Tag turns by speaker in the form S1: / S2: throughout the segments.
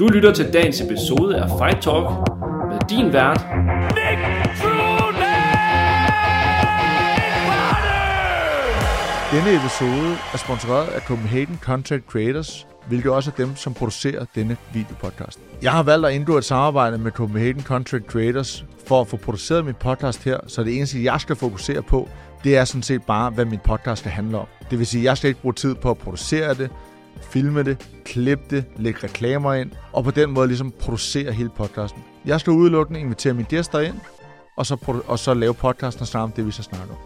S1: Du lytter til dagens episode af Fight Talk med din vært,
S2: Nick
S3: Denne episode er sponsoreret af Copenhagen Content Creators, hvilket også er dem, som producerer denne videopodcast. Jeg har valgt at indgå et samarbejde med Copenhagen Content Creators for at få produceret min podcast her, så det eneste, jeg skal fokusere på, det er sådan set bare, hvad min podcast skal handle om. Det vil sige, at jeg skal ikke bruge tid på at producere det, filme det, klippe det, lægge reklamer ind, og på den måde ligesom producere hele podcasten. Jeg skal udelukkende invitere mine gæster ind, og så, og så lave podcasten sammen om det, vi så snakker om.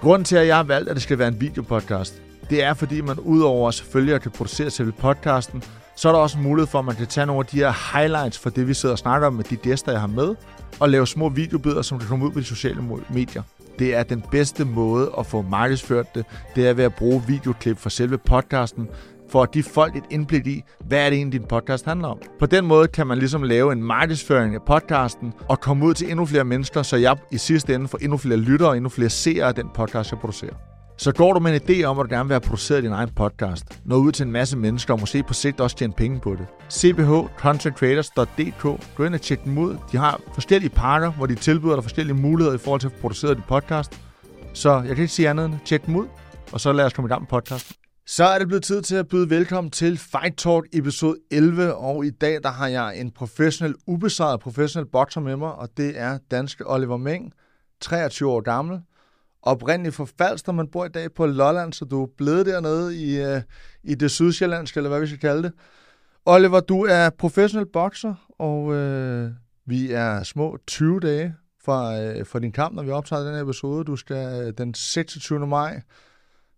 S3: Grunden til, at jeg har valgt, at det skal være en videopodcast, det er, fordi man udover selvfølgelig at kan producere selve podcasten, så er der også mulighed for, at man kan tage nogle af de her highlights for det, vi sidder og snakker om med de gæster, jeg har med, og lave små videobidder, som kan komme ud på de sociale medier. Det er den bedste måde at få markedsført det. Det er ved at bruge videoklip fra selve podcasten, for at give folk et indblik i, hvad er det egentlig, din podcast handler om. På den måde kan man ligesom lave en markedsføring af podcasten og komme ud til endnu flere mennesker, så jeg i sidste ende får endnu flere lyttere og endnu flere seere af den podcast, jeg producerer. Så går du med en idé om, at du gerne vil have produceret din egen podcast, nå ud til en masse mennesker og måske på sigt også tjene penge på det. cbhcontentcreators.dk Gå ind og tjek dem ud. De har forskellige pakker, hvor de tilbyder dig forskellige muligheder i forhold til at få produceret din podcast. Så jeg kan ikke sige andet end tjek dem ud, og så lad os komme i gang med podcasten. Så er det blevet tid til at byde velkommen til Fight Talk episode 11, og i dag der har jeg en professionel, ubesejret professionel bokser med mig, og det er danske Oliver Meng, 23 år gammel, oprindeligt fra Falster, man bor i dag på Lolland, så du er blevet dernede i, øh, i det sydsjællandske, eller hvad vi skal kalde det. Oliver, du er professionel bokser, og øh, vi er små 20 dage fra, øh, fra din kamp, når vi optager den her episode. Du skal øh, den 26. maj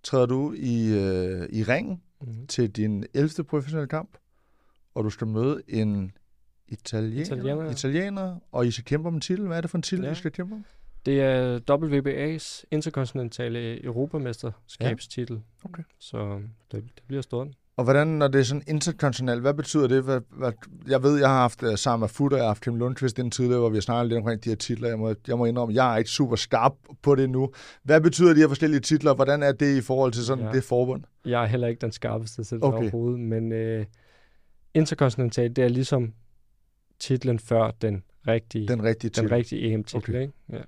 S3: træder du i, uh, i ringen
S4: Mm-hmm.
S3: til din 11. professionelle kamp, og du skal møde en italiener,
S4: Italiener.
S3: italiener og I skal kæmpe om en titel. Hvad er det for en titel,
S4: Ja.
S3: I skal kæmpe om?
S4: Det er WBA's interkontinentale europamesterskabstitel.
S3: Ja. Okay.
S4: Så det, det bliver stort.
S3: Og hvordan, når det er sådan internationalt, hvad betyder det? Hvad, hvad, jeg ved, jeg har haft uh, Sama Fut, og jeg har haft Kim Lundqvist den tidligere, hvor vi har snakket lidt omkring de her titler. Jeg må, jeg må indrømme, jeg er ikke super skarp på det nu. Hvad betyder de her forskellige titler? Hvordan er det i forhold til sådan
S4: Ja.
S3: det forbund?
S4: Jeg er heller ikke den skarpeste det
S3: Okay.
S4: okay. overhovedet, men øh, interkontinental, det er ligesom titlen før den rigtige,
S3: Den rigtige titel.
S4: den rigtige EM-titel.
S3: Okay.
S4: Ikke? Ja.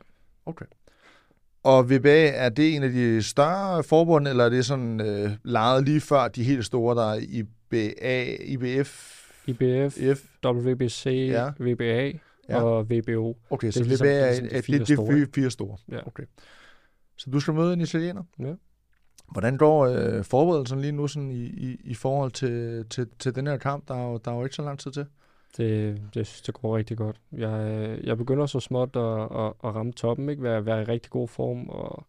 S3: Og VBA, er det en af de større forbund, eller er det sådan øh, lejet lige før de helt store, der er IBA, IBF?
S4: IBF,
S3: F?
S4: WBC,
S3: Ja.
S4: VBA
S3: Ja.
S4: og VBO.
S3: Okay, så
S4: Det er
S3: VBA
S4: ligesom- det er ligesom de fire
S3: det, det er fire store.
S4: Ja.
S3: Okay. Så du skal møde en italiener?
S4: Ja.
S3: Hvordan går øh, forberedelsen lige nu sådan i, i, i forhold til, til, til den her kamp? Der er, jo, der er jo ikke så lang tid til.
S4: Det, det synes jeg går rigtig godt. Jeg, jeg begynder så småt at, at, at ramme toppen, ikke? Være, være i rigtig god form, og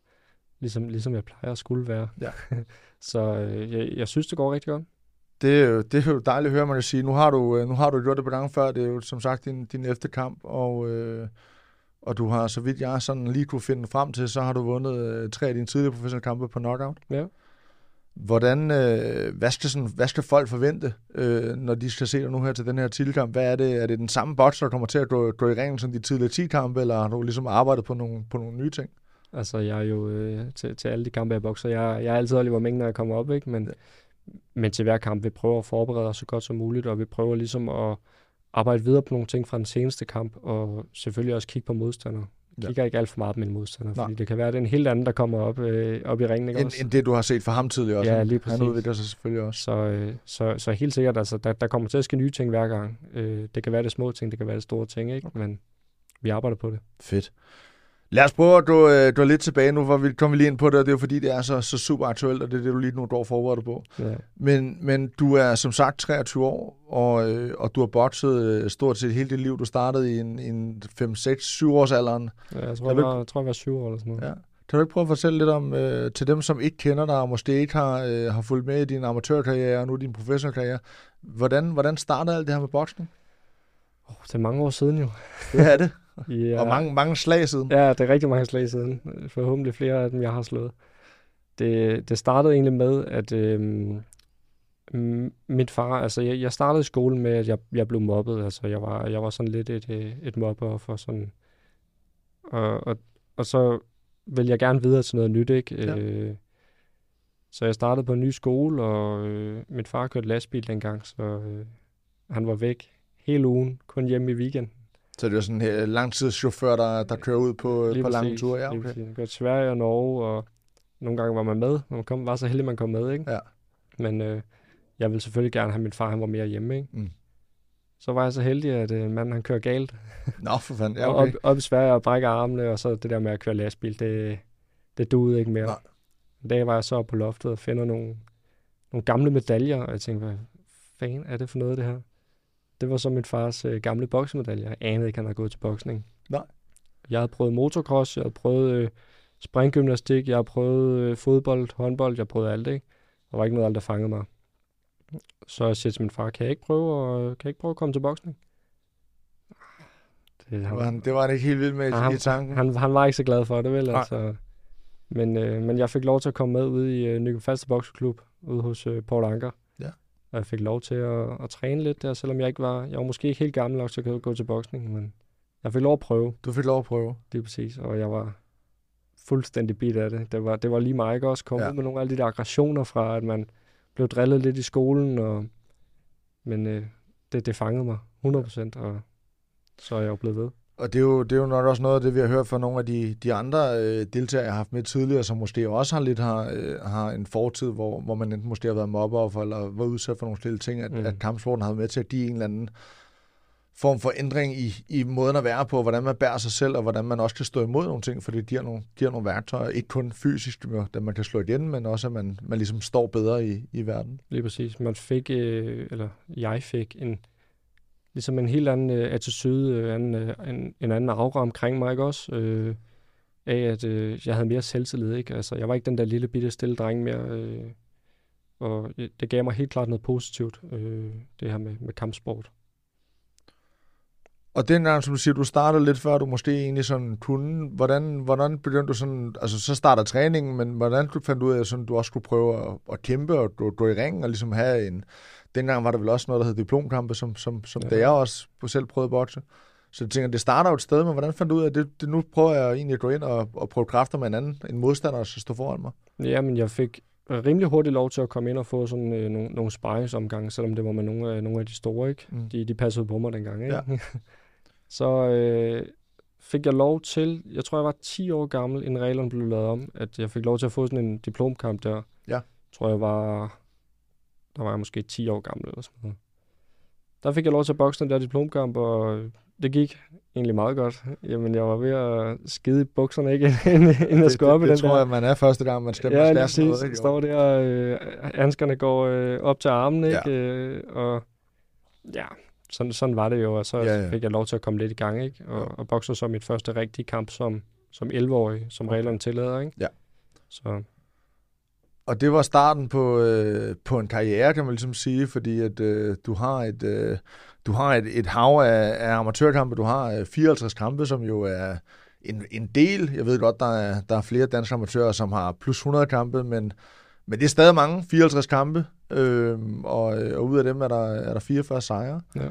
S4: ligesom, ligesom jeg plejer at skulle være.
S3: Ja.
S4: så øh, jeg, jeg synes, det går rigtig godt.
S3: Det, er jo- det er jo dejligt at høre, man kan sige. Nu har du, øh, nu har du gjort det på gange før. Det er jo som sagt din, din efterkamp, og, øh, og du har, så vidt jeg sådan lige kunne finde frem til, så har du vundet øh, tre af dine tidligere professionelle kampe på knockout.
S4: Ja.
S3: Hvordan, øh, hvad, skal sådan, hvad skal folk forvente, øh, når de skal se dig nu her til den her titelkamp? Hvad er det? Er det den samme bokser, der kommer til at gå, gå i ringen som de tidligere 10 kampe, eller har du ligesom arbejdet på nogle, på nogle nye ting?
S4: Altså, jeg er jo øh, til, til alle de kampe, jeg bokser. Jeg, jeg er altid Oliver Meng, når jeg kommer op, ikke? Men, men til hver kamp, vi prøver at forberede os så godt som muligt, og vi prøver ligesom at arbejde videre på nogle ting fra den seneste kamp, og selvfølgelig også kigge på modstandere.
S3: Ja.
S4: kigger ikke alt for meget på mine modstandere,
S3: Nej.
S4: fordi det kan være, at det er en helt anden, der kommer op, øh, op i ringen, ikke
S3: End,
S4: også?
S3: end det, du har set fra ham tidligere også.
S4: Ja,
S3: Han-
S4: lige
S3: Han
S4: præcis.
S3: udvikler sig selvfølgelig også.
S4: Så, øh, så, så helt sikkert, altså, der, der kommer til at ske nye ting hver gang. Øh, det kan være det små ting, det kan være det store ting, ikke? Men vi arbejder på det.
S3: Fedt. Lad os prøve at gå, øh, gå lidt tilbage nu, hvor vi kommer vi lige ind på det, og det er jo fordi, det er så, så super aktuelt, og det er det, du lige nu går forberedt på.
S4: Ja.
S3: Men, men du er som sagt 23 år, og, øh, og du har bokset øh, stort set hele dit liv. Du startede i en, en 5, 6, 7 års alderen.
S4: Ja, Jeg tror, jeg,
S3: du
S4: var, jeg tror, jeg var syv år eller sådan noget.
S3: Ja. Kan du ikke prøve at fortælle lidt om, øh, til dem, som ikke kender dig, og måske ikke har, øh, har fulgt med i din amatørkarriere, og nu din professionelle karriere, hvordan, hvordan startede alt det her med boksning?
S4: Oh, det er mange år siden jo.
S3: Det er det.
S4: Ja.
S3: Og mange, mange slag siden.
S4: Ja, det er rigtig mange slag siden. Forhåbentlig flere af dem, jeg har slået. Det, det startede egentlig med, at øhm, mit far, altså jeg, jeg startede i skolen med, at jeg, jeg blev mobbet. Altså jeg var, jeg var sådan lidt et, øh, et mobber for sådan... Og, og, og så ville jeg gerne videre til noget nyt, ikke?
S3: Ja.
S4: Øh, så jeg startede på en ny skole, og øh, min far kørte lastbil dengang, så øh, han var væk hele ugen, kun hjemme i weekenden.
S3: Så det er sådan en langtidschauffør, der, der kører ud på,
S4: Lige
S3: på lange
S4: præcis,
S3: ture? Ja,
S4: lige
S3: okay.
S4: præcis. Kørte til Sverige og Norge, og nogle gange var man med. Man kom, var så heldig, man kom med, ikke?
S3: Ja.
S4: Men øh, jeg ville selvfølgelig gerne have min far, han var mere hjemme, ikke?
S3: Mm.
S4: Så var jeg så heldig, at øh, manden han kører galt.
S3: Nå, for fanden. Ja, okay.
S4: op, op i Sverige og brækker armene, og så det der med at køre lastbil, det, det duede ikke mere.
S3: Nej.
S4: En dag var jeg så på loftet og finder nogle, nogle gamle medaljer, og jeg tænkte, hvad fanden er det for noget, det her? Det var så min fars øh, gamle boksemedaljer. Jeg anede ikke, han havde gået til boksning.
S3: Nej.
S4: Jeg havde prøvet motocross, jeg havde prøvet øh, springgymnastik, jeg havde prøvet øh, fodbold, håndbold, jeg prøvede alt, ikke? Der var ikke noget, alt, der fangede mig. Så jeg siger til min far, kan jeg ikke prøve, at, kan jeg ikke prøve at komme til boksning? Det,
S3: Det var, han, det var han ikke helt vild med i, i tanken.
S4: han, han var ikke så glad for det, vel?
S3: Nej.
S4: Altså. Men, øh, men jeg fik lov til at komme med ud i øh, Nykøbing Falster Bokseklub, ude hos øh, Paul Anker. Og jeg fik lov til at, at træne lidt der, selvom jeg ikke var, jeg var måske ikke helt gammel nok til at gå- gå til boksning, men jeg fik lov at prøve,
S3: Du fik lov at prøve.
S4: det er præcis, og jeg var fuldstændig bit af det. Det var, det var lige mig, ikke også? Komme
S3: Ja.
S4: ud med nogle af de der aggressioner fra, at man blev drillet lidt i skolen, og, men øh, det, det fangede mig 100%, og så er jeg jo blevet ved.
S3: Og det er, jo, det er jo nok også noget af det, vi har hørt fra nogle af de, de andre øh, deltagere, jeg har haft med tidligere, som måske også har lidt har, øh, har en fortid, hvor, hvor man enten måske har været mobber eller var udsat for nogle stille ting, at. Mm. at kampsporten har været med til at give en eller anden form for ændring i, i måden at være på, hvordan man bærer sig selv, og hvordan man også kan stå imod nogle ting, for det giver nogle, giver nogle værktøjer, ikke kun fysisk, da man kan slå igen, men også at man, man ligesom står bedre i, i verden.
S4: Lige præcis. Man fik, øh, eller jeg fik en, ligesom en helt anden øh, attitude, øh, en, øh, en, en anden aura omkring mig, ikke også? Øh, af at øh, jeg havde mere selvtillid, ikke? Altså, jeg var ikke den der lille bitte stille dreng mere, øh, og øh, det gav mig helt klart noget positivt, øh, det her med, med kampsport.
S3: Og dengang, som du siger, du startede lidt før, du måske egentlig sådan kunne. Hvordan, hvordan begyndte du sådan, altså så starter træningen, men hvordan du fandt du ud af, at sådan, du også skulle prøve at, at kæmpe og gå, gå i ringen og ligesom have en... Dengang var der vel også noget, der hed diplomkampe, som, som, som ja. da jeg også selv prøvede at bokse. Så jeg tænker, det starter jo et sted, men hvordan fandt du ud af, det, det, nu prøver jeg egentlig at gå ind og, og prøve kræfter med en anden, en modstander, der skal stå foran mig?
S4: Ja, men jeg fik rimelig hurtigt lov til at komme ind og få sådan øh, nogle, nogle sparringsomgange, selvom det var med nogle af, nogle af de store, ikke?
S3: Mm.
S4: De, de passede på mig dengang, ikke?
S3: Ja.
S4: så øh, fik jeg lov til, jeg tror jeg var 10 år gammel, inden reglerne blev lavet om, at jeg fik lov til at få sådan en diplomkamp der.
S3: Ja.
S4: tror jeg var, der var jeg måske 10 år gammel eller sådan noget. Der fik jeg lov til at bokse den der diplomkamp, og det gik egentlig meget godt. Jamen, jeg var ved at skide i bukserne, ikke? inden inden jeg skulle op
S3: det, det,
S4: den
S3: det tror
S4: der.
S3: jeg, man er første gang, man skal
S4: Ja, præcis.
S3: noget, ikke?
S4: Står der, øh, handskerne går øh, op til armen,
S3: Ja.
S4: ikke? Øh, og ja, sådan, sådan var det jo, og så
S3: Ja,
S4: ja,
S3: ja.
S4: fik jeg lov til at komme lidt i gang, ikke? Og,
S3: Ja.
S4: og bokser så mit første rigtige kamp som, som 11-årig, som
S3: Okay.
S4: reglerne tillader, ikke?
S3: Ja.
S4: Så
S3: og det var starten på, øh, på en karriere, kan man ligesom sige, fordi at øh, du har et øh, du har et, et hav af, af amatørkampe. Du har øh, 54 kampe, som jo er en, en del. Jeg ved godt, der er, der er flere danske amatører, som har plus 100 kampe, men, men det er stadig mange, 54 kampe, øhm, øh, og, og ud af dem er der, er der 44 sejre.
S4: Ja.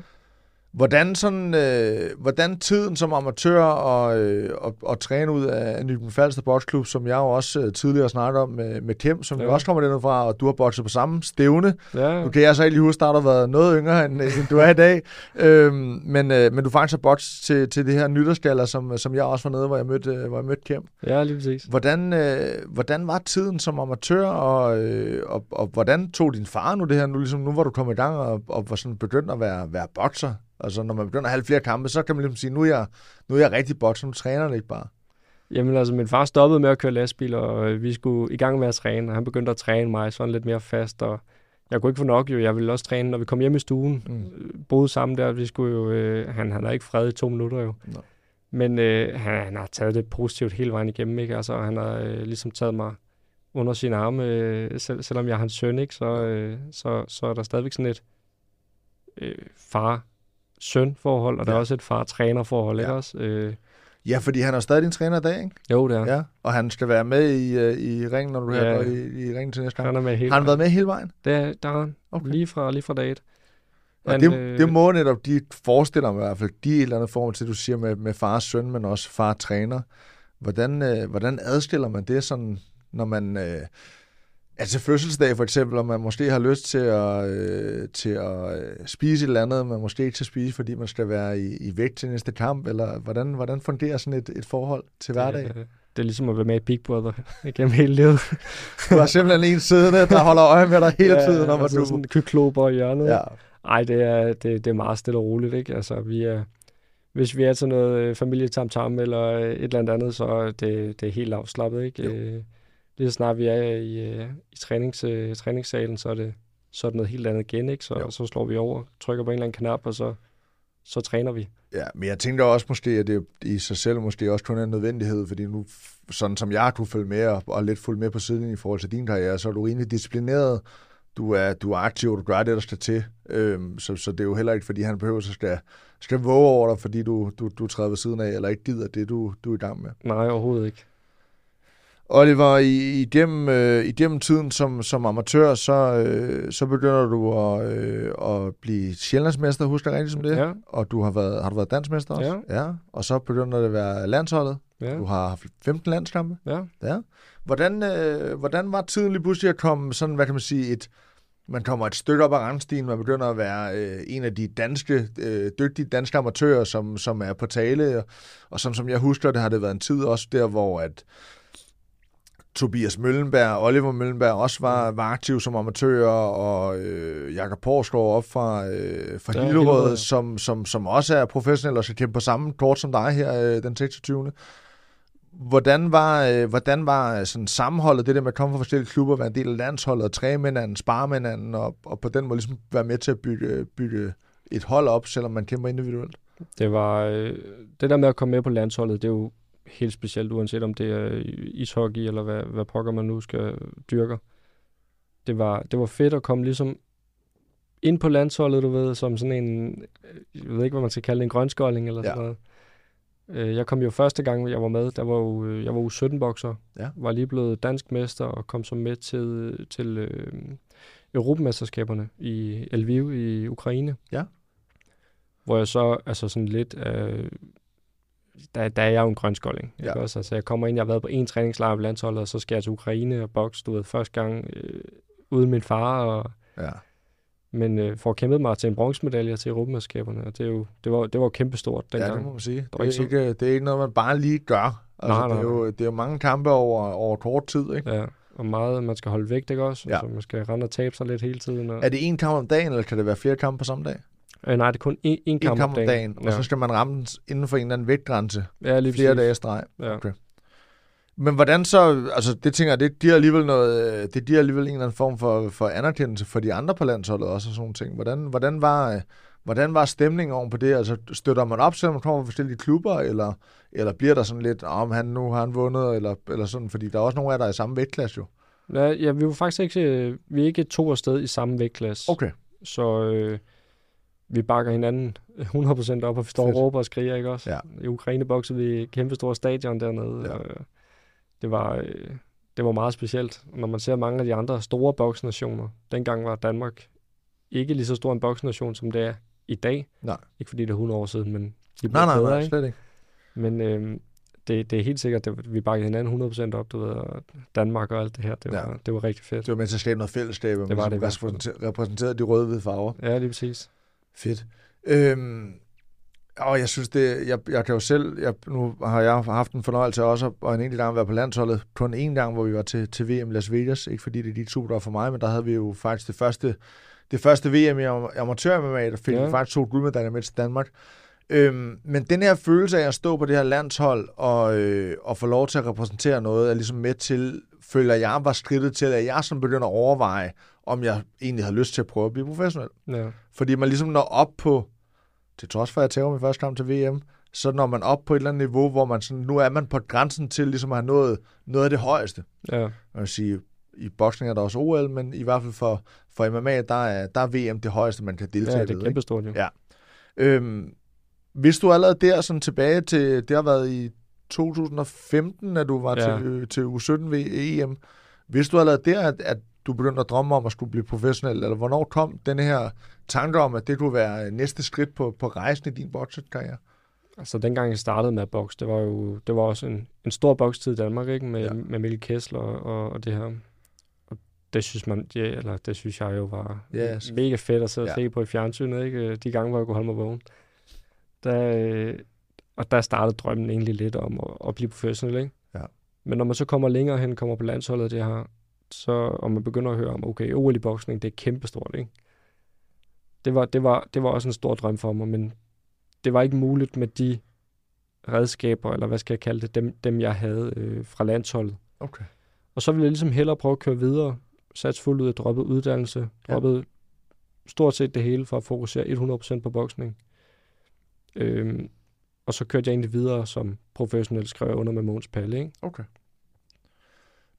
S3: Hvordan, sådan, øh, hvordan tiden som amatør og, øh, og, og træne ud af Nykøbing Falster Boksklub, som jeg jo også øh, tidligere snakkede om med, med Kim, som ja. Også kommer dernede fra, og du har bokset på samme stævne.
S4: ja,
S3: Nu kan jeg så ikke lige huske, at der har været noget yngre, end, end du er i dag. Øhm, men, øh, men du faktisk har bokset til, til det her nytårsgaller, som, som jeg også var nede, hvor jeg mødte, øh, hvor jeg mødte Kim.
S4: ja, lige præcis.
S3: Hvordan, øh, hvordan var tiden som amatør, og, øh, og, og hvordan tog din far nu det her? Nu, ligesom, nu var du kommet i gang og, og var sådan begyndt at være, være bokser. Altså, når man begynder at have flere kampe, så kan man ligesom sige, nu er jeg, nu er jeg rigtig bokser, nu træner det ikke bare.
S4: Jamen altså, min far stoppede med at køre lastbil, og øh, vi skulle i gang med at træne, og han begyndte at træne mig sådan lidt mere fast, og jeg kunne ikke få nok jo, jeg ville også træne, når vi kom hjem i stuen,
S3: Mm.
S4: mm. boede sammen der, vi skulle jo, øh, han, han er ikke fred i to minutter jo.
S3: Nå.
S4: Men øh, han, han har taget det positivt hele vejen igennem, ikke? Altså, han har øh, ligesom taget mig under sin arme, øh, selv, selvom jeg er hans søn, ikke? Så, øh, så, så er der stadigvæk sådan et øh, far-søn-forhold, og der
S3: Ja.
S4: er også et far-træner-forhold, ikke
S3: Ja.
S4: også? Øh,
S3: Ja, fordi han er stadig din træner i dag, ikke?
S4: jo, det er.
S3: Ja. Og han skal være med i, øh, i ringen, når du
S4: Ja.
S3: ja. i, i ringen til næste gang.
S4: Han er med hele
S3: Har han været med hele vejen?
S4: Det er, der er han.
S3: Okay.
S4: Lige fra, lige fra dag et.
S3: Og
S4: Han,
S3: det,
S4: øh,
S3: det må netop, de forestiller mig i hvert fald, de et eller andet form til, du siger med, med fars søn, men også far træner. Hvordan, øh, hvordan adskiller man det sådan, når man, øh, Altså fødselsdag for eksempel, om man måske har lyst til at, øh, til at øh, spise et eller andet, man måske ikke skal spise, fordi man skal være i, i vægt til næste kamp, eller hvordan, hvordan fungerer sådan et, et forhold til hverdag?
S4: Det, det er ligesom at være med i Big Brother igennem hele livet.
S3: Du har simpelthen en siddende, der holder øje med dig hele ja, tiden, når
S4: altså
S3: du...
S4: sådan kyklober i hjørnet.
S3: Ja.
S4: Ej, det er, det, det er meget stille og roligt, ikke? Altså, vi er, hvis vi er til noget øh, familietamtam eller øh, et eller andet andet, så det, det er helt afslappet, ikke?
S3: Jo.
S4: Lige så snart vi er i, øh, i trænings, øh, træningssalen, så er det så er det noget helt andet igen, ikke? Så,
S3: Jo.
S4: så slår vi over, trykker på en eller anden knap, og så, så træner vi.
S3: Ja, men jeg tænker også måske, at det i sig selv måske også kun er en nødvendighed, fordi nu, sådan som jeg kunne følge med og, og lidt fulgt med på siden i forhold til din karriere, så er du rimelig disciplineret, du er, du er aktiv, og du gør det, der skal til. Øhm, så, så det er jo heller ikke, fordi han behøver at skal, skal våge over dig, fordi du, du, du træder ved siden af, eller ikke gider det, du, du er i gang med.
S4: Nej, overhovedet ikke.
S3: Oliver, i, igennem, øh, igennem tiden som, som amatør, så, øh, så begynder du at, øh, at blive sjællandsmester, husker jeg rigtigt som det?
S4: Ja,
S3: Og du har været, har du været dansmester også?
S4: Ja.
S3: ja. Og så begynder det at være landsholdet.
S4: ja,
S3: Du har haft 15 landskampe.
S4: ja.
S3: Ja. Hvordan, øh, hvordan var tiden lige pludselig at komme sådan, hvad kan man sige, et, man kommer et stykke op ad rangstigen, man begynder at være øh, en af de danske, øh, dygtige danske amatører, som, som er på tale, og, og som, som jeg husker, det har det været en tid også der, hvor at Tobias Møllenberg, Oliver Møllenberg også var, var aktiv som amatør, og øh, Jakob Porsgaard op fra, øh, fra Hillerød,
S4: Hillerød.
S3: som, som, som også er professionel og skal kæmpe på samme kort som dig her øh, den 26. Hvordan var, øh, hvordan var øh, sådan sammenholdet, det der med at komme fra forskellige klubber, være en del af landsholdet, træne med hinanden, spare med hinanden, og, og på den måde ligesom være med til at bygge, bygge et hold op, selvom man kæmper individuelt?
S4: Det var øh, det der med at komme med på landsholdet, det er jo helt specielt, uanset om det er ishockey eller hvad, hvad pokker man nu skal dyrke. Det var, det var fedt at komme ligesom ind på landsholdet, du ved, som sådan en, jeg ved ikke, hvad man skal kalde det, en grønskolding eller
S3: Ja.
S4: sådan noget. Øh, Jeg kom jo første gang, jeg var med, der var jo, øh, jeg var jo 17 bokser,
S3: Ja.
S4: var lige blevet dansk mester og kom så med til, til øh, Europamesterskaberne i Lviv i Ukraine.
S3: Ja.
S4: Hvor jeg så, altså sådan lidt, øh, der, der er jeg jo en grønskolding.
S3: Ja.
S4: Ja. Også? Altså, jeg kommer ind, jeg har været på en træningslejr på landsholdet, og så skal jeg til Ukraine og bokse, du ved, første gang øh, uden min far, og,
S3: Ja.
S4: men øh, får kæmpet mig til en bronzemedalje til Europamesterskaberne, og det, er jo, det, var, det var kæmpestort
S3: ja,
S4: dengang.
S3: det må man sige. Det
S4: ikke
S3: er, ikke, det er ikke noget, man bare lige gør. Altså,
S4: Nej, nej,
S3: det, er jo, det er jo mange kampe over, over kort tid, ikke?
S4: Ja, og meget, man skal holde vægt, ikke også?
S3: Ja.
S4: Altså, man skal rende og tabe sig lidt hele tiden. Og...
S3: Er det en kamp om dagen, eller kan det være flere kampe på samme dag?
S4: Øh, nej, det er kun én, én
S3: En
S4: kamp,
S3: kamp om dagen, og
S4: ja.
S3: så skal man ramme den inden for en eller anden vægtgrænse
S4: ja, lige
S3: flere dage streg.
S4: Ja.
S3: Okay. Men hvordan så, altså det tænker jeg, det giver alligevel noget, øh, det giver alligevel en eller anden form for, for anerkendelse for de andre på landsholdet også og sådan nogle ting. Hvordan, hvordan var, øh, hvordan var stemningen oven på det? Altså støtter man op, selvom man kommer fra forskellige klubber, eller, eller bliver der sådan lidt, om han nu har han vundet, eller, eller sådan, fordi der er også nogle af jer, der er i samme vægtklasse jo.
S4: Ja, ja, vi var faktisk ikke, øh, vi er ikke to afsted i samme vægtklasse.
S3: Okay.
S4: Så øh, vi bakker hinanden 100% op, og vi står og råber og skriger, ikke også?
S3: Ja.
S4: I Ukraine boksede vi kæmpe store stadion dernede.
S3: Ja.
S4: Og, øh, det, var, øh, det var meget specielt. Når man ser mange af de andre store boksnationer, dengang var Danmark ikke lige så stor en boksnation, som det er i dag.
S3: Nej.
S4: Ikke fordi det er 100 år siden, men de
S3: Nej, nej,
S4: bedre,
S3: nej,
S4: ikke?
S3: slet ikke.
S4: Men øh, det, det er helt sikkert, at vi bakkede hinanden 100% op, du ved, og Danmark og alt det her. Det var,
S3: Ja.
S4: det var rigtig fedt.
S3: Det var med til at skabe noget fællesskab, og
S4: Det var det
S3: repræsenterede de røde-hvide farver.
S4: Ja, lige præcis.
S3: Fedt. Øhm, og jeg synes det, jeg, jeg kan jo selv, jeg, nu har jeg haft en fornøjelse også, og en enkelt gang været på landsholdet, kun en gang, hvor vi var til, til VM Las Vegas, ikke fordi det er de to, der var for mig, men der havde vi jo faktisk det første, det første VM i am- amatør MMA, der fik. Ja. vi faktisk to guldmedaljer med til Danmark. Øhm, men den her følelse af at stå på det her landshold og, øh, og få lov til at repræsentere noget, er ligesom med til, føler jeg var skridtet til, at jeg som begynder at overveje, om jeg egentlig havde lyst til at prøve at blive professionel.
S4: Ja.
S3: Fordi man ligesom når op på, til trods for at jeg tager min første kamp til VM, så når man op på et eller andet niveau, hvor man sådan, nu er man på grænsen til ligesom at have nået noget af det højeste.
S4: ja.
S3: Man vil sige, i boksning er der også OL, men i hvert fald for, for MMA, der er, der er VM det højeste, man kan deltage
S4: ja
S3: ja,
S4: det er kæmpestort jo.
S3: Ja. Øhm, hvis du allerede der sådan tilbage til, det har været i 2015, at du var ja.
S4: Ja.
S3: til, øh, til U17 ved EM. Hvis du allerede der, at, at du begyndte at drømme om at skulle blive professionel, eller hvornår kom den her tanke om, at det kunne være næste skridt på, på rejsen i din boksekarriere?
S4: Altså dengang jeg startede med at bokse, det var jo det var også en, en stor bokstid i Danmark, ikke? Med,
S3: Ja.
S4: med Mikkel Kessler og, og, og det her. Og det synes man, ja, eller det synes jeg jo var yes. mega fedt at sidde og
S3: Ja.
S4: se på i fjernsynet, ikke? De gange, hvor jeg kunne holde mig vågen. Der, øh, og der startede drømmen egentlig lidt om at, at blive professionel, ikke?
S3: Ja.
S4: Men når man så kommer længere hen, kommer på landsholdet, det her, så, og man begynder at høre om, okay, OL i boksning, det er kæmpestort, ikke? Det var, det, var, det var også en stor drøm for mig, men det var ikke muligt med de redskaber, eller hvad skal jeg kalde det, dem, dem jeg havde øh, fra landsholdet.
S3: Okay.
S4: Og så ville jeg ligesom hellere prøve at køre videre, sats fuldt ud, droppet uddannelse,
S3: Ja.
S4: droppet stort set det hele for at fokusere 100% på boksning. Øhm, og så kørte jeg egentlig videre som professionel skrev under med Måns Palle, ikke?
S3: Okay.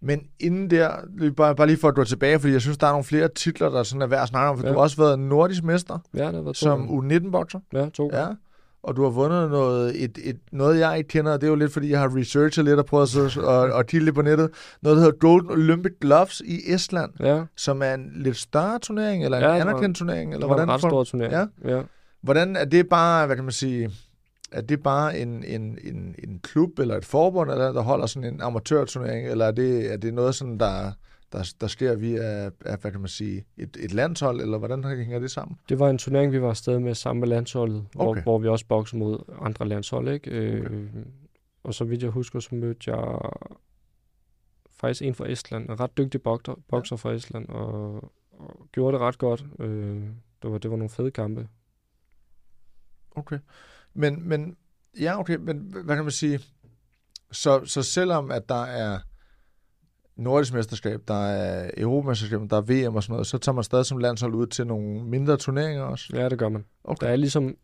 S3: Men inden der, bare, bare lige for at gå tilbage, fordi jeg synes, der er nogle flere titler, der sådan er værd at snakke om, for ja. Du har også været nordisk mester
S4: Ja, det har været to
S3: som
S4: gange.
S3: U19-bokser.
S4: Ja, to gange.
S3: Ja. Og du har vundet noget, et, et, noget, jeg ikke kender, og det er jo lidt, fordi jeg har researchet lidt og prøvet at, og, og kigge lidt på nettet. Noget, der hedder Golden Olympic Gloves i Estland,
S4: Ja,
S3: som er en lidt større turnering, eller en
S4: Ja, var-
S3: anerkendt turnering, eller
S4: det var en
S3: hvordan?
S4: ret
S3: får-
S4: stor turnering. Ja. ja.
S3: Hvordan er det bare, hvad kan man sige, er det bare en, en, en, en klub eller et forbund, eller der holder sådan en amatørturnering, eller er det, er det noget sådan, der, der, der sker via, af, hvad kan man sige, et, et landshold, eller hvordan hænger det sammen?
S4: Det var en turnering, vi var afsted med sammen med landsholdet, hvor,
S3: Okay.
S4: hvor vi også boksede mod andre landshold, ikke? Øh,
S3: Okay.
S4: Og så vidt jeg husker, så mødte jeg faktisk en fra Estland, en ret dygtig bokser, bokser fra Estland, og, og gjorde det ret godt. Øh, det, var, det var nogle fede kampe.
S3: Okay. Men, men ja, okay, men hvad kan man sige? Så, så selvom at der er nordisk mesterskab, der er Europamesterskab, der er VM og sådan noget, så tager man stadig som landshold ud til nogle mindre turneringer også?
S4: Ja, det gør man.
S3: Okay.
S4: Der er ligesom,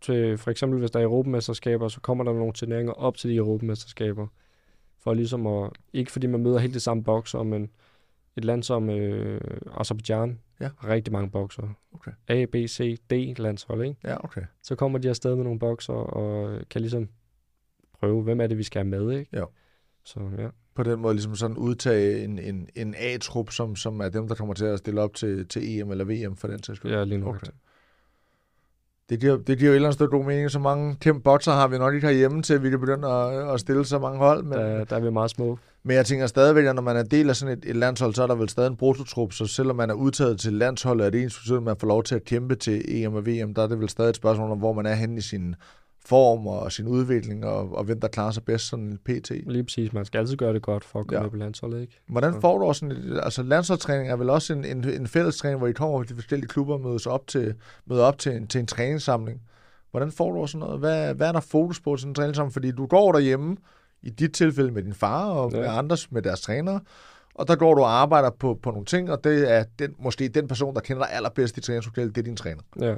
S4: til, for eksempel hvis der er Europamesterskaber, så kommer der nogle turneringer op til de Europamesterskaber. For ligesom at, ikke fordi man møder helt det samme bokser, men et land som øh, Azerbaijan
S3: Ja.
S4: rigtig mange bokser.
S3: Okay.
S4: A, B, C, D landshold, ikke?
S3: Ja, okay.
S4: Så kommer de afsted med nogle bokser og kan ligesom prøve, hvem er det, vi skal have med, ikke?
S3: Jo.
S4: Så ja.
S3: På den måde ligesom sådan udtage en, en, en A-trup, som, som er dem, der kommer til at stille op til, til EM eller VM for den sags skyld.
S4: Ja, lige nu.
S3: Okay. Det giver, det giver jo et eller andet sted god mening. Så mange bokser har vi nok ikke herhjemme til, at vi kan begynde at, at stille så mange hold. Men,
S4: Der, der er vi meget små.
S3: Men jeg tænker stadigvæk, at når man er del af sådan et, et landshold, så er der vel stadig en brutotrup, så selvom man er udtaget til landsholdet, er det ens betydning, at man får lov til at kæmpe til EM og VM, der er det vel stadig et spørgsmål om, hvor man er henne i sin form og sin udvikling, og, og hvem der klarer sig bedst sådan en PT.
S4: Lige præcis. Man skal altid gøre det godt for at komme
S3: Ja.
S4: med på landsholdet, ikke?
S3: Hvordan får du også sådan et, altså landsholdstræning er vel også en, en, en fællestræning, hvor I kommer fra de forskellige klubber og mødes op til, møder op til en, til en træningssamling. Hvordan får du også sådan noget? Hvad, hvad er der fokus på til sådan en træningssamling? Fordi du går derhjemme, i dit tilfælde med din far og
S4: Ja.
S3: med andres med deres trænere, og der går du og arbejder på, på nogle ting, og det er den, måske den person, der kender dig allerbedst i træningslokalet, det er din træner.
S4: Ja.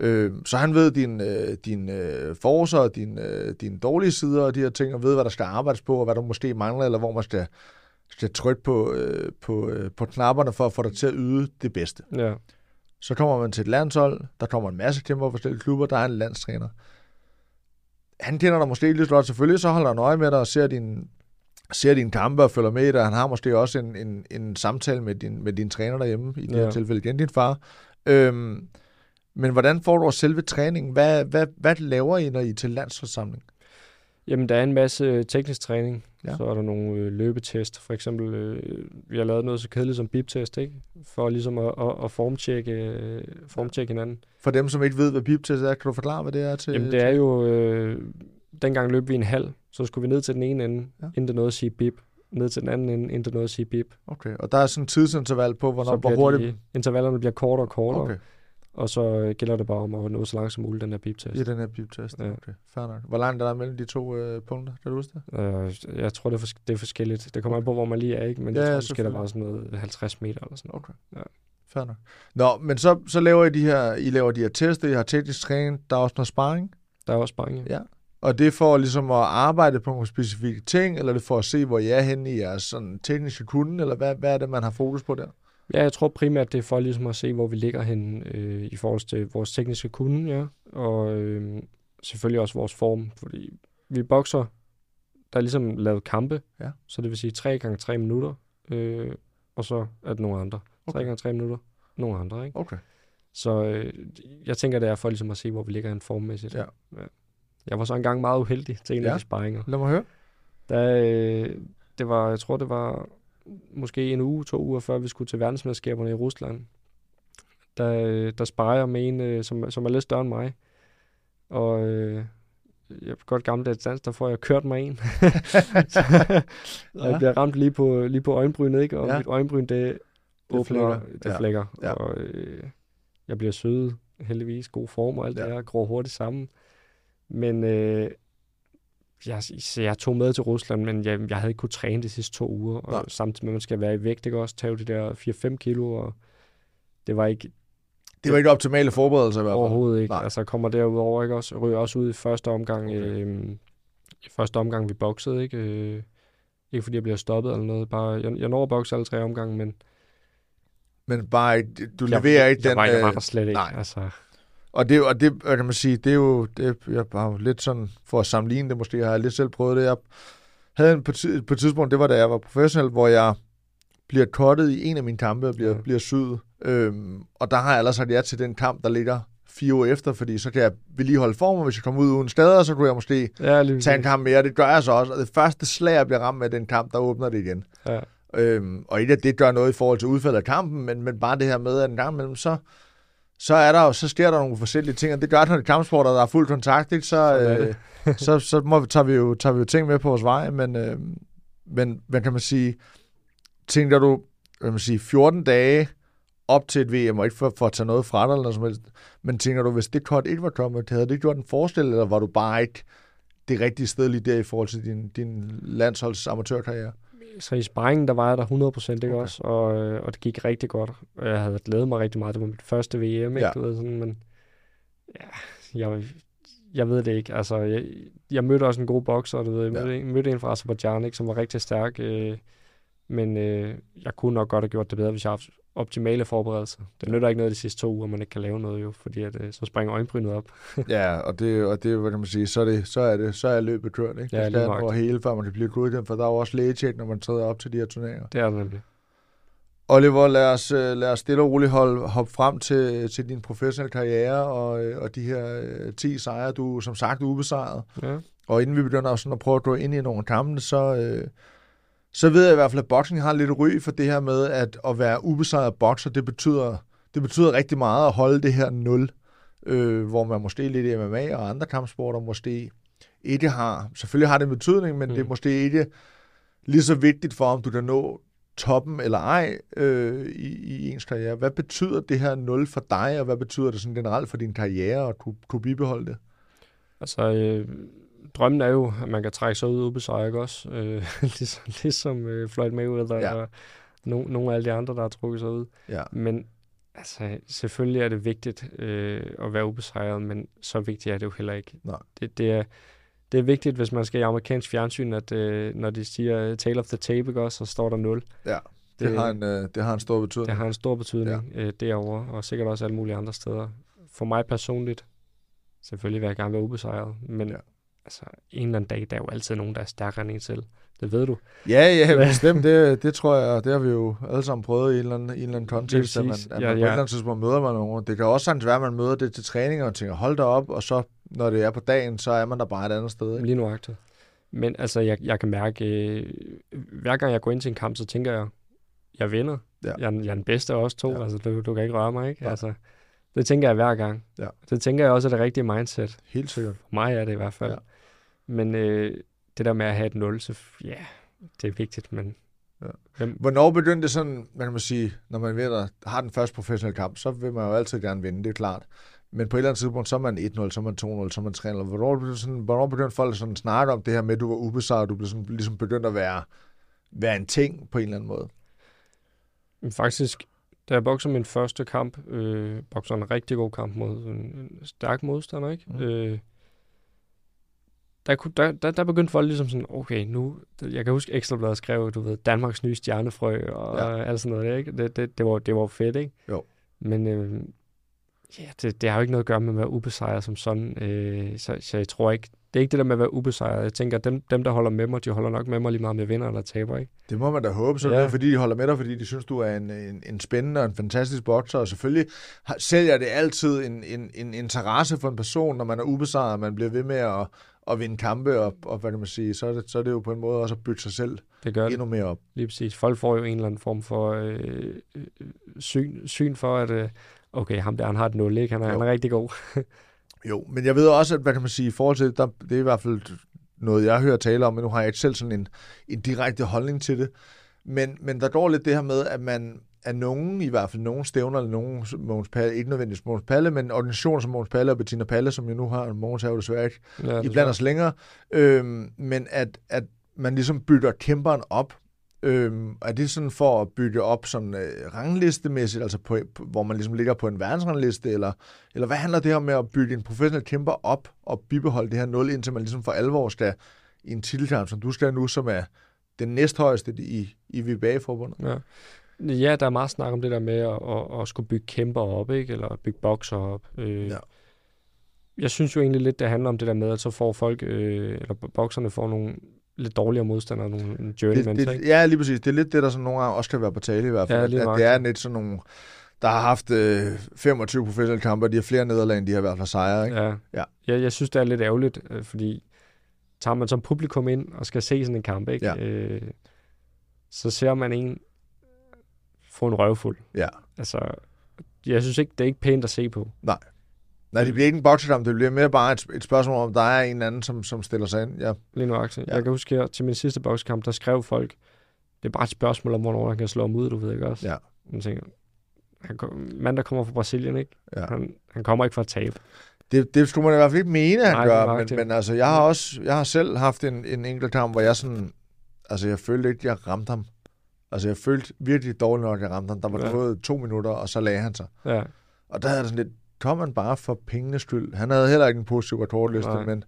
S3: Øh, så han ved din, øh, din øh, forser og din, øh, dine dårlige sider og de her ting, og ved, hvad der skal arbejdes på, og hvad der måske mangler, eller hvor man skal, skal trykke på, øh, på, øh, på knapperne for at få dig til at yde det bedste.
S4: Ja.
S3: Så kommer man til et landshold, der kommer en masse kæmper fra forskellige klubber, der er en landstræner. Han kender dig måske så godt, selvfølgelig, så holder han øje med dig og ser din, ser dine kampe og følger med i dig. Han har måske også en, en, en samtale med din, med din træner derhjemme, i det her
S4: Ja.
S3: tilfælde igen din far. Øhm, men hvordan får du også selve træningen? Hvad, hvad, hvad laver I, når I er til landsholdssamling?
S4: Jamen, der er en masse øh, teknisk træning.
S3: Ja.
S4: Så er der nogle øh, løbetest. For eksempel, øh, vi har lavet noget så kedeligt som biptest, ikke? For ligesom at, at, at formtjekke, øh, formtjekke hinanden.
S3: For dem, som ikke ved, hvad biptest er, kan du forklare, hvad det er til?
S4: Jamen, det er jo... Øh, dengang løb vi en halv, så skulle vi ned til den ene ende,
S3: Ja.
S4: inden det nåede at sige bip. Ned til den anden ende, inden det nåede at sige bip.
S3: Okay, og der er sådan en tidsinterval på, hvornår,
S4: så
S3: hvor hurtigt...
S4: de, intervallerne bliver kortere og kortere.
S3: Okay,
S4: Og så øh, gælder det bare om at nå så langt som muligt, den der biptest.
S3: i den her biptest.
S4: Ja.
S3: Okay, fair nok. Hvor langt er der mellem de to øh, punkter? Kan du huske det?
S4: Øh, jeg tror, det er, fors- det er forskelligt. Det kommer an på, hvor man lige er, ikke? Men
S3: Ja,
S4: jeg tror
S3: ja,
S4: måske, der var sådan noget 50 meter eller sådan noget.
S3: Okay.
S4: Ja.
S3: Fair nok. Nå, men så, så laver I de her, I laver de her tester, I har teknisk træning, der er også noget sparring,
S4: Der er også sparring.
S3: Ja. og det er for ligesom at arbejde på nogle specifikke ting, eller er det for at se, hvor I er henne i jeres sådan, tekniske kunde, eller hvad, hvad er det, man har fokus på der?
S4: Ja, jeg tror primært, det er for ligesom at se, hvor vi ligger henne øh, i forhold til vores tekniske kunde, ja. Og øh, selvfølgelig også vores form, fordi vi bokser, der er ligesom lavet kampe,
S3: Ja.
S4: så det vil sige 3 gange 3 minutter, øh, og så er det nogle andre. 3
S3: Okay.
S4: gange 3 minutter, nogle andre, ikke?
S3: Okay.
S4: Så øh, jeg tænker, det er for ligesom at se, hvor vi ligger henne formmæssigt.
S3: Ja.
S4: ja. Jeg var så engang meget uheldig til en
S3: Ja.
S4: af de sparringer.
S3: Lad mig høre.
S4: Der, øh, det var, jeg tror, det var måske en uge, to uger før vi skulle til verdensmesterskaberne i Rusland. Der, der sparer jeg med en, øh, som, som er lidt større end mig. Og øh, jeg er godt gammeldags dans, der får jeg kørt mig en. og jeg bliver ramt lige på, lige på øjenbrynet, ikke? Og
S3: Ja.
S4: mit øjenbryn, det åbner,
S3: flækker.
S4: det
S3: Ja.
S4: flækker.
S3: Ja.
S4: Og øh, jeg bliver sød, heldigvis, god form og alt
S3: Ja.
S4: det her, gror hurtigt sammen. Men øh, jeg, så jeg tog med til Rusland, men jeg, jeg havde ikke kunne træne de sidste to uger, og
S3: Nej.
S4: samtidig med, at man skal være i vægt, det kan også tage de der 4-5 kilo, og det var ikke
S3: Det var ikke optimale forberedelser i hvert fald.
S4: overhovedet ikke.
S3: Nej.
S4: Altså jeg kommer derudover ikke også, ryger også ud i første omgang,
S3: Okay.
S4: øh, i første omgang vi boxede, ikke? Øh, ikke fordi jeg bliver stoppet eller noget, bare, jeg, jeg når at bokse alle tre omgange, men
S3: Men bare du
S4: jeg,
S3: leverer ikke
S4: jeg,
S3: den...
S4: var, jeg var
S3: øh,
S4: der slet ikke.
S3: nej.
S4: Altså,
S3: Og det, og det kan man sige, det er jo, det, jeg har jo lidt sådan, for at sammenligne det måske, har jeg lidt selv prøvet det. Jeg havde en, på, på et tidspunkt, det var da jeg var professionel, hvor jeg bliver kottet i en af mine kampe og bliver. Ja. bliver syet. Øhm, og der har jeg ellers sagt ja til den kamp, der ligger fire uger efter, fordi så kan jeg vedligeholde formen, hvis jeg kommer ud uden skader, så kunne jeg måske
S4: ja, lige
S3: tage en kamp mere. Det gør jeg så også. Og det første slag, jeg bliver ramt med den kamp, der åbner det igen.
S4: Ja.
S3: Øhm, og ikke at det gør noget i forhold til udfaldet af kampen, men, men bare det her med, at en gang imellem, så, så, er der, jo- så sker der nogle forskellige ting, og det gør, når det er kampsport, og der er fuld kontakt, ikke, så, øh, så, så må, vi- tager, vi jo, tager vi jo ting med på vores vej, men, øh, men hvad kan man sige, tænker du, hvad man sige, 14 dage op til et VM, og ikke for, for at tage noget fra dig eller noget som helst, men tænker du, hvis det kort ikke var kommet, havde det gjort en forskel, eller var du bare ikke det rigtige sted lige der i forhold til din, din landsholds amatørkarriere?
S4: Så i sparringen, der var jeg der 100%, ikke
S3: Okay.
S4: også? Og, øh, og det gik rigtig godt. Jeg havde glædet mig rigtig meget. Det var mit første VM, ikke?
S3: Ja.
S4: Du ved, sådan, men ja, jeg, jeg ved det ikke. Altså, jeg, jeg mødte også en god bokser, du ved. Jeg
S3: Ja.
S4: mødte, en, mødte en fra Azerbaijan, ikke, som var rigtig stærk. Øh, men øh, jeg kunne nok godt have gjort det bedre, hvis jeg havde optimale forberedelser. Det nytter ikke noget de sidste to uger, man ikke kan lave noget jo, fordi at, øh, så springer øjenbrynet op.
S3: Ja, og det, og det hvad kan man sige, så er, det, så er, det, så er løbet kørt, ikke?
S4: Ja,
S3: det
S4: nøjagtigt.
S3: for hele, før man kan blive godkendt, for der er jo også lægetjek, når man træder op til de her turneringer.
S4: Det er det nemlig.
S3: Oliver, lad os, øh, lad os stille og roligt holde, hoppe frem til, til din professionelle karriere og, øh, og de her øh, 10 sejre, du som sagt er ubesejret.
S4: Ja.
S3: Og inden vi begynder sådan at prøve at gå ind i nogle kampe, så, øh, så ved jeg i hvert fald, at boksning har lidt ry for det her med, at at være ubesejret bokser, det betyder, det betyder rigtig meget at holde det her nul, øh, hvor man måske lidt i MMA og andre kampsporter måske ikke har, selvfølgelig har det en betydning, men mm. det er måske ikke lige så vigtigt for, om du kan nå toppen eller ej øh, i, i ens karriere. Hvad betyder det her nul for dig, og hvad betyder det sådan generelt for din karriere at kunne, kunne bibeholde det?
S4: Altså, øh, drømmen er jo, at man kan trække sig ud ubesejret, ikke også? Øh, ligesom ligesom øh, Floyd Mayweather
S3: Ja.
S4: ja. og no, nogle af alle de andre, der har trukket sig ud.
S3: Ja,
S4: Men altså, selvfølgelig er det vigtigt øh, at være ubesejret, men så vigtigt er det jo heller ikke.
S3: Nej.
S4: Det, det, er, det er vigtigt, hvis man skal i amerikansk fjernsyn, at øh, når de siger øh, tale of the tape, ikke også, så står der 0.
S3: Ja, det, det, har, en, øh, det har en stor betydning.
S4: det har en stor betydning ja. øh, derovre, og sikkert også alle mulige andre steder. For mig personligt, selvfølgelig vil jeg gerne være ubesejret, men
S3: Ja.
S4: Ja. altså, en eller anden dag, der er jo altid nogen, der er stærkere end en selv. Det ved du.
S3: Ja, ja, bestemt. Det, det tror jeg, det har vi jo alle sammen prøvet i en eller anden, en eller anden kontekst, at man, at man
S4: Ja,
S3: på et
S4: ja.
S3: eller andet tidspunkt møder man nogen. Det kan også sagtens være, at man møder det til træning og tænker, hold da op, og så når det er på dagen, så er man der bare et andet sted. Ikke?
S4: Lige nuagtigt. Men altså, jeg, jeg kan mærke, øh, hver gang jeg går ind til en kamp, så tænker jeg, jeg vinder.
S3: Ja.
S4: Jeg, den- jeg er den bedste af os to.
S3: Ja.
S4: Ja. Altså, du, du kan ikke røre mig, ikke?
S3: Nej.
S4: Altså, det tænker jeg hver gang.
S3: Ja.
S4: Det tænker jeg også er det rigtige mindset.
S3: Helt sikkert.
S4: For mig er det i hvert fald.
S3: Ja.
S4: Men øh, det der med at have et nul, så ja, det er vigtigt, men
S3: Ja.
S4: hvem,
S3: Hvornår begyndte det sådan, kan man sige, når man ved, at har den første professionelle kamp, så vil man jo altid gerne vinde, det er klart. Men på et eller andet tidspunkt, så er man 1-0, så er man 2-0, så er man 3-0. Hvornår begyndte, sådan, hvornår begyndte folk sådan at snakke om det her med, at du var ubesejret, du blev sådan, ligesom begyndt at være, være en ting på en eller anden måde?
S4: Faktisk, da jeg bokser min første kamp, øh, bokser en rigtig god kamp mod en, en stærk modstander, ikke?
S3: Mm.
S4: Øh, der, kunne, der, der, der begyndte folk ligesom sådan, okay, nu, jeg kan huske Ekstrabladet skrev, du ved, Danmarks nye stjernefrø og
S3: Ja.
S4: alt sådan noget, ikke? Det, det, det, var, det var fedt, ikke?
S3: Jo.
S4: Men øh, ja, det, det har jo ikke noget at gøre med at være ubesejret som sådan, øh, så, så jeg tror ikke, det er ikke det der med at være ubesejret. Jeg tænker, at dem, dem, der holder med mig, de holder nok med mig lige meget, om jeg vinder eller taber, ikke?
S3: Det må man da håbe, så ja. Det er fordi, de holder med dig, fordi de synes, du er en, en, en spændende og en fantastisk bokser, og selvfølgelig har- sælger det altid en, en, en interesse for en person, når man er ubesejret, og man bliver ved med at, at vinde kampe, og, og hvad kan man sige, så er, det, så er det jo på en måde også at bygge sig selv
S4: Det gør
S3: endnu mere op.
S4: Lige præcis. Folk får jo en eller anden form for øh, øh, syn, syn for, at øh, okay, ham der, han har et 0, ikke? Han er,
S3: Jo.
S4: han er rigtig god.
S3: Jo, men jeg ved også, at hvad kan man sige, i forhold til, der, det er i hvert fald noget, jeg hører tale om, men nu har jeg ikke selv sådan en, en direkte holdning til det. Men, men der går lidt det her med, at man er nogen, i hvert fald nogen stævner, eller nogen Mogens Palle, ikke nødvendigvis Mogens Palle, men organisationer som Mogens Palle og Bettina Palle, som jo nu har, Mogens har jo desværre ikke
S4: Ja,
S3: i blandt os længere, øhm, men at, at man ligesom bytter kæmperen op. Øhm, er det sådan for at bytte op sådan øh, ranglistemæssigt, altså på, på, hvor man ligesom ligger på en verdensrangliste, eller, eller hvad handler det her med at bytte en professionel kæmper op og bibeholde det her 0, indtil man ligesom for alvor skal i en titelkamp, som du skal nu, som er den næsthøjeste i, i VBA-forbundet?
S4: Ja. Ja, der er meget snak om det der med at, at, at skulle bygge kæmper op, ikke? eller bygge bokser op. Øh,
S3: Ja.
S4: Jeg synes jo egentlig lidt, det handler om det der med, at så får folk, øh, eller bokserne får nogle lidt dårligere modstandere, nogle
S3: Det,
S4: journeymans,
S3: det,
S4: ikke?
S3: ja, lige præcis. Det er lidt det, der sådan nogle gange også kan være på tale i hvert fald.
S4: Ja,
S3: at,
S4: lige
S3: at det
S4: nøjagtigt.
S3: er lidt sådan nogle, der har haft øh, 25 professionelle kampe, og de har flere nederlag, end de har i hvert fald sejre. Ikke?
S4: Ja.
S3: Ja.
S4: Jeg, jeg synes, det er lidt ærgerligt, øh, fordi tager man som publikum ind og skal se sådan en kamp, ikke?
S3: Ja.
S4: Øh, så ser man en få en røvfuld.
S3: Ja.
S4: Altså, jeg synes ikke, det er ikke pænt at se på.
S3: Nej, det bliver ikke en boksekamp, det bliver mere bare et, et spørgsmål om, der er en anden, som, som stiller sig ind. Ja,
S4: Lige nu, Axel.
S3: Ja.
S4: Jeg kan huske her, til min sidste bokskamp, der skrev folk, det er bare et spørgsmål om, hvornår han kan slå ham ud, du ved ikke også?
S3: Ja.
S4: Man tænker, han mand, der kommer fra Brasilien, ikke?
S3: ja.
S4: Han, han kommer ikke fra at tabe.
S3: Det, det skulle man i hvert fald ikke mene, han
S4: Nej,
S3: gør, men, men altså, jeg har også, jeg har selv haft en, en enkelt kamp, hvor jeg sådan, altså jeg følte ikke, jeg ramte ham. Altså jeg følte virkelig dårligt nok, at jeg ramte ham. Der var
S4: Ja.
S3: gået to minutter, og så lagde han sig.
S4: Ja,
S3: Og der havde jeg sådan lidt, kom han bare for pengenes skyld. Han havde heller ikke en positiv rekordliste,
S4: Nej.
S3: men,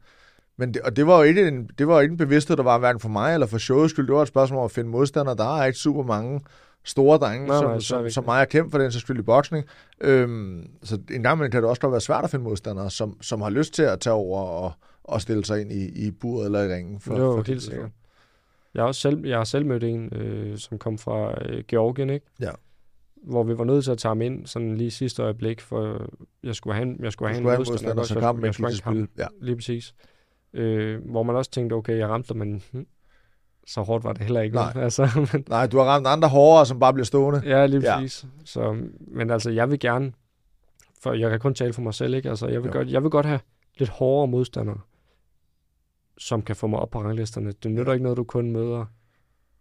S3: men det, og det var jo ikke en, det var jo ikke en bevidsthed, der var hverken for mig eller for showets skyld. Det var et spørgsmål om at finde modstandere. Der er ikke super mange store drenge,
S4: Nej,
S3: som,
S4: nej, så
S3: som, som mig har kæmpet for den sags skyld i boksning. Øhm, så en gang imellem kan det også godt være svært at finde modstandere, som, som har lyst til at tage over og, og stille sig ind i, i buret eller i ringen.
S4: for, jo,
S3: for
S4: helt sikkert. Jeg har, også selv, jeg har selv mødt en, øh, som kom fra øh, Georgien, ikke?
S3: Ja.
S4: Hvor vi var nødt til at tage ham ind, sådan lige sidste øjeblik, for jeg skulle have, jeg skulle have
S3: en
S4: modstander,
S3: modstander, så kampen ikke
S4: skulle
S3: gik
S4: have
S3: til
S4: en
S3: spil. Ja.
S4: Lige præcis. Øh, hvor man også tænkte, okay, jeg ramte men hm, så hårdt var det heller ikke.
S3: Nej.
S4: Altså, men,
S3: Nej, du har ramt andre hårdere, som bare bliver stående.
S4: ja, lige
S3: Ja.
S4: præcis. Så, men altså, jeg vil gerne, for jeg kan kun tale for mig selv, ikke? Altså, jeg vil,
S3: Jo.
S4: godt, jeg vil godt have lidt hårdere modstandere, som kan få mig op på ranglisterne. Det nytter ikke noget, du kun møder,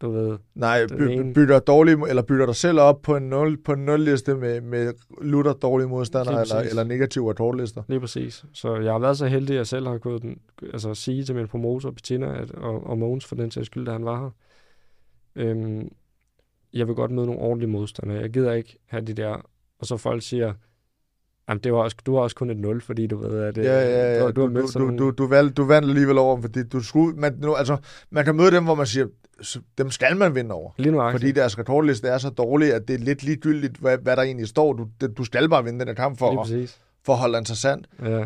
S4: du ved,
S3: Nej, by,
S4: ene-
S3: bytter dårlig, eller bytter dig selv op på en 0 på en 0 liste med, med lutter dårlige modstandere eller, eller negative rekordlister.
S4: Lige præcis. Så jeg har været så heldig, at jeg selv har kunnet den, altså, sige til min promotor, Bettina at, og, og Mogens for den sags skyld, da han var her. Øhm, jeg vil godt møde nogle ordentlige modstandere. Jeg gider ikke have de der... Og så folk siger, Jamen, det var også, du har også kun et 0, fordi du ved, at øh,
S3: Ja, ja, ja.
S4: du, du,
S3: du,
S4: sådan
S3: du, du, valg, du vandt alligevel over, fordi du skulle, man, nu, altså, man kan møde dem, hvor man siger, "Så dem skal man vinde over.
S4: Lige nu
S3: Fordi deres rekordliste er så dårlig, at det er lidt ligegyldigt, hvad, hvad der egentlig står. Du, det- du skal bare vinde den her kamp for, at, for at holde det interessant.
S4: Ja,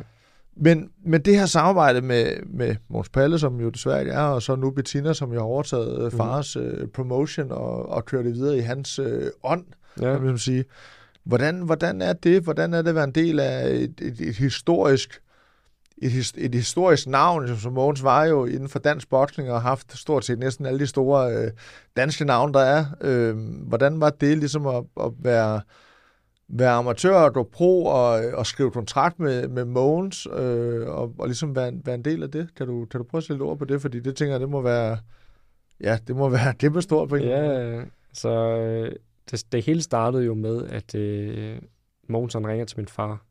S3: Men, men det her samarbejde med, med Måns Palle, som jo desværre ikke er, og så nu Bettina, som jo har overtaget mm. fars øh, promotion og, og kørt det videre i hans øh, ånd,
S4: ja.
S3: kan man sige. Hvordan, hvordan er det? Hvordan er det at være en del af et, et, et historisk et, et historisk navn, som- Mogens var jo inden for dansk boksning og har haft stort set næsten alle de store øh, danske navne, der er. Øh, hvordan var det ligesom at, at være, være amatør og gå pro og, og skrive kontrakt med, med Mogens øh, og, og ligesom være, en- være en del af det? Kan du, kan du prøve at sætte ord på det? Fordi det tænker jeg, det må være, ja, det må være kæmpe stort på en.
S4: Ja, så øh, det, det hele startede jo med, at øh, Mogens han ringer til min far.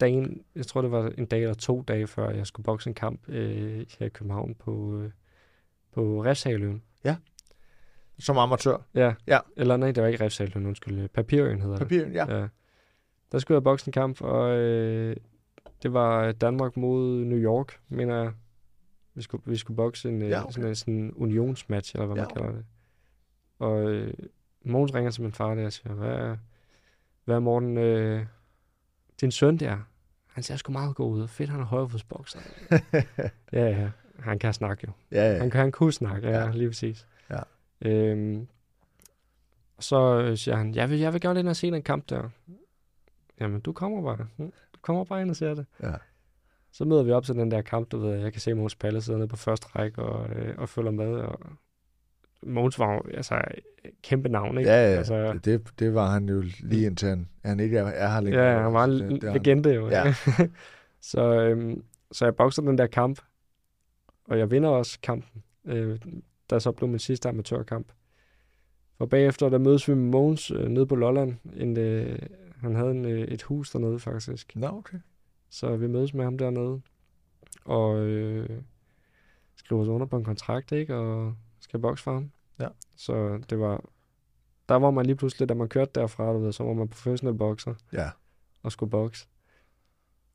S4: Dagen, jeg tror det var en dag eller to dage før, jeg skulle bokse en kamp øh, her i København på, øh, på Refshaløen.
S3: Som amatør.
S4: Ja.
S3: Ja.
S4: Eller nej, det var ikke Refshaløen, undskyld. Papirøen hedder det.
S3: Papir, ja.
S4: Ja. Der skulle jeg bokse en kamp, og øh, det var Danmark mod New York, mener jeg. Vi skulle, vi skulle bokse en,
S3: Ja,
S4: ja,
S3: okay.
S4: okay. sådan en sådan unionsmatch, eller hvad
S3: Ja,
S4: man kalder det. Og øh, Mogens ringer til min far der og siger, hvad, hvad Morten, øh, din søn der? Han ser sgu meget god ud. Fedt, han er højrefodsbokser. ja, ja. Han kan snakke jo.
S3: ja, ja.
S4: Han, kan, han kunne snakke, ja,
S3: Ja.
S4: lige præcis.
S3: Ja.
S4: Øhm, så øh, siger han, jeg vil, jeg vil gerne ind og se den kamp der. Jamen, du kommer bare. Hm, Du kommer bare ind og ser det.
S3: Ja.
S4: Så møder vi op til den der kamp, du ved, jeg kan se Måns Palle sidde nede på første række og, øh, og følger med, og Måns var altså kæmpe navn, ikke?
S3: Ja, ja.
S4: Altså,
S3: det, det var han jo lige indtil han, han ikke er, er her længere.
S4: Ja, han var en
S3: det, det,
S4: legende jo.
S3: Ja.
S4: så, øhm, så jeg bokser den der kamp, og jeg vinder også kampen, øh, der så blev min sidste amatørkamp. Og bagefter, der mødes vi med Mogens øh, nede på Lolland. En, øh, han havde en, øh, et hus dernede, faktisk.
S3: Nå, okay.
S4: Så vi mødes med ham dernede, og øh, skriver os under på en kontrakt, ikke? Og skal bokse for ham.
S3: Ja.
S4: Så det var... Der var man lige pludselig, da man kørte derfra, du ved, så var man professionel bokser
S3: Ja.
S4: og skulle bokse.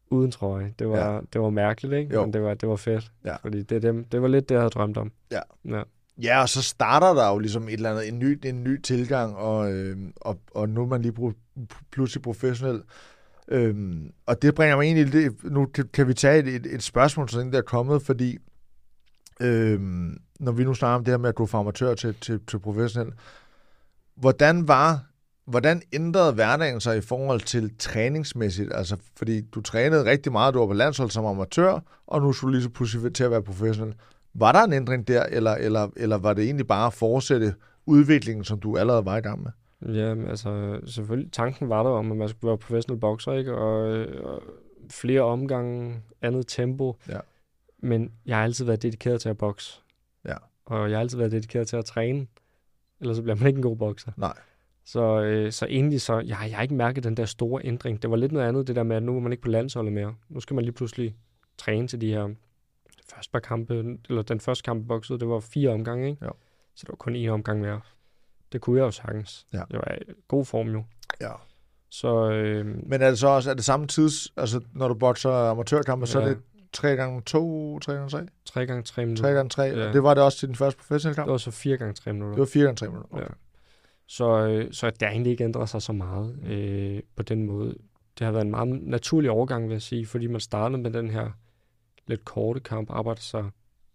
S4: Uden trøje. Det var,
S3: Ja.
S4: det var mærkeligt, ikke?
S3: Jo.
S4: Men det var, det var fedt.
S3: Ja.
S4: Fordi det, det, det var lidt det, jeg havde drømt om.
S3: Ja.
S4: ja.
S3: Ja, og så starter der jo ligesom et eller andet, en ny, en ny tilgang, og, øh, og, og nu er man lige pludselig professionel. Øhm, og det bringer mig egentlig, det, nu kan- kan vi tage et, et, et spørgsmål, som der er kommet, fordi øhm, når vi nu snakker om det her med at gå fra amatør til, til, til professionel, hvordan var, hvordan ændrede hverdagen sig i forhold til træningsmæssigt? Altså, fordi du trænede rigtig meget, du var på landshold som amatør, og nu skulle du lige så pludselig til at være professionel. Var der en ændring der, eller, eller, eller var det egentlig bare at fortsætte udviklingen, som du allerede var i gang med?
S4: Ja, altså selvfølgelig, tanken var der om, at man skulle være professionel bokser, ikke? Og, øh, og flere omgange, andet tempo.
S3: Ja.
S4: Men jeg har altid været dedikeret til at bokse.
S3: Ja.
S4: Og jeg har altid været dedikeret til at træne. Ellers så bliver man ikke en god bokser.
S3: Nej.
S4: Så, øh, så egentlig så, jeg, jeg har ikke mærket den der store ændring. Det var lidt noget andet, det der med, at nu er man ikke på landsholdet mere. Nu skal man lige pludselig træne til de her første par kampe, eller den første kamp, boksede, det var fire omgange, ikke?
S3: Jo.
S4: Så det var kun én omgang mere. Det kunne jeg jo sagtens.
S3: Ja.
S4: Det var i god form jo.
S3: Ja.
S4: Så øh,
S3: Men er det så også er det samme tids, altså når du bokser amatørkampe, så er
S4: Ja.
S3: det 3 gange 2, 3 gange 3?
S4: 3 gange 3 minutter.
S3: 3 gange 3,
S4: Ja.
S3: og det var det også til din første professionelle kamp?
S4: Det var så 4 gange 3 minutter.
S3: Det var 4 gange 3 minutter. Okay.
S4: Ja. Så, øh, så det har egentlig ikke ændret sig så meget øh, på den måde. Det har været en meget naturlig overgang, vil jeg sige, fordi man startede med den her lidt korte kamp, arbejdede sig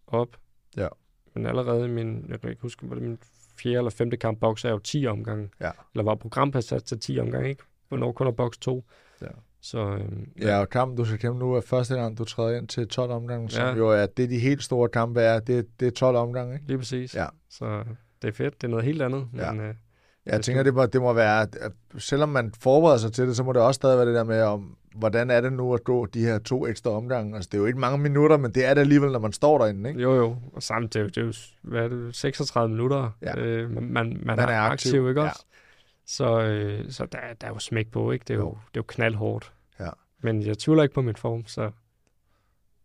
S4: op.
S3: Ja.
S4: Men allerede i min, jeg kan ikke huske, var det min fjerde eller femte kamp, bokser jeg jo 10 omgange.
S3: Ja.
S4: Eller var programpasset til 10 omgange, ikke? Hvornår kun at bokse to.
S3: Ja.
S4: Så øhm,
S3: Ja, og kampen, du skal kæmpe nu, er første gang, du træder ind til 12 omgange, som
S4: Ja.
S3: jo er, det de helt store kampe er, det, det er 12 omgange, ikke?
S4: lige præcis.
S3: Ja.
S4: Så det er fedt. Det er noget helt andet.
S3: Ja.
S4: Men, øh,
S3: Jeg tænker, det må, det må være, at selvom man forbereder sig til det, så må det også stadig være det der med, om, hvordan er det nu at gå de her to ekstra omgange? Altså, det er jo ikke mange minutter, men det er det alligevel, når man står derinde, ikke?
S4: Jo, jo. Og samt, det er jo, det er jo hvad er det, 36 minutter.
S3: Ja.
S4: Øh, man, man, man, er,
S3: er aktiv,
S4: aktiv, ikke
S3: ja.
S4: også? Så, øh, så der, der er jo smæk på, ikke? Det er jo,
S3: Jo.
S4: det er jo knaldhårdt. Men jeg tvivler ikke på min form, så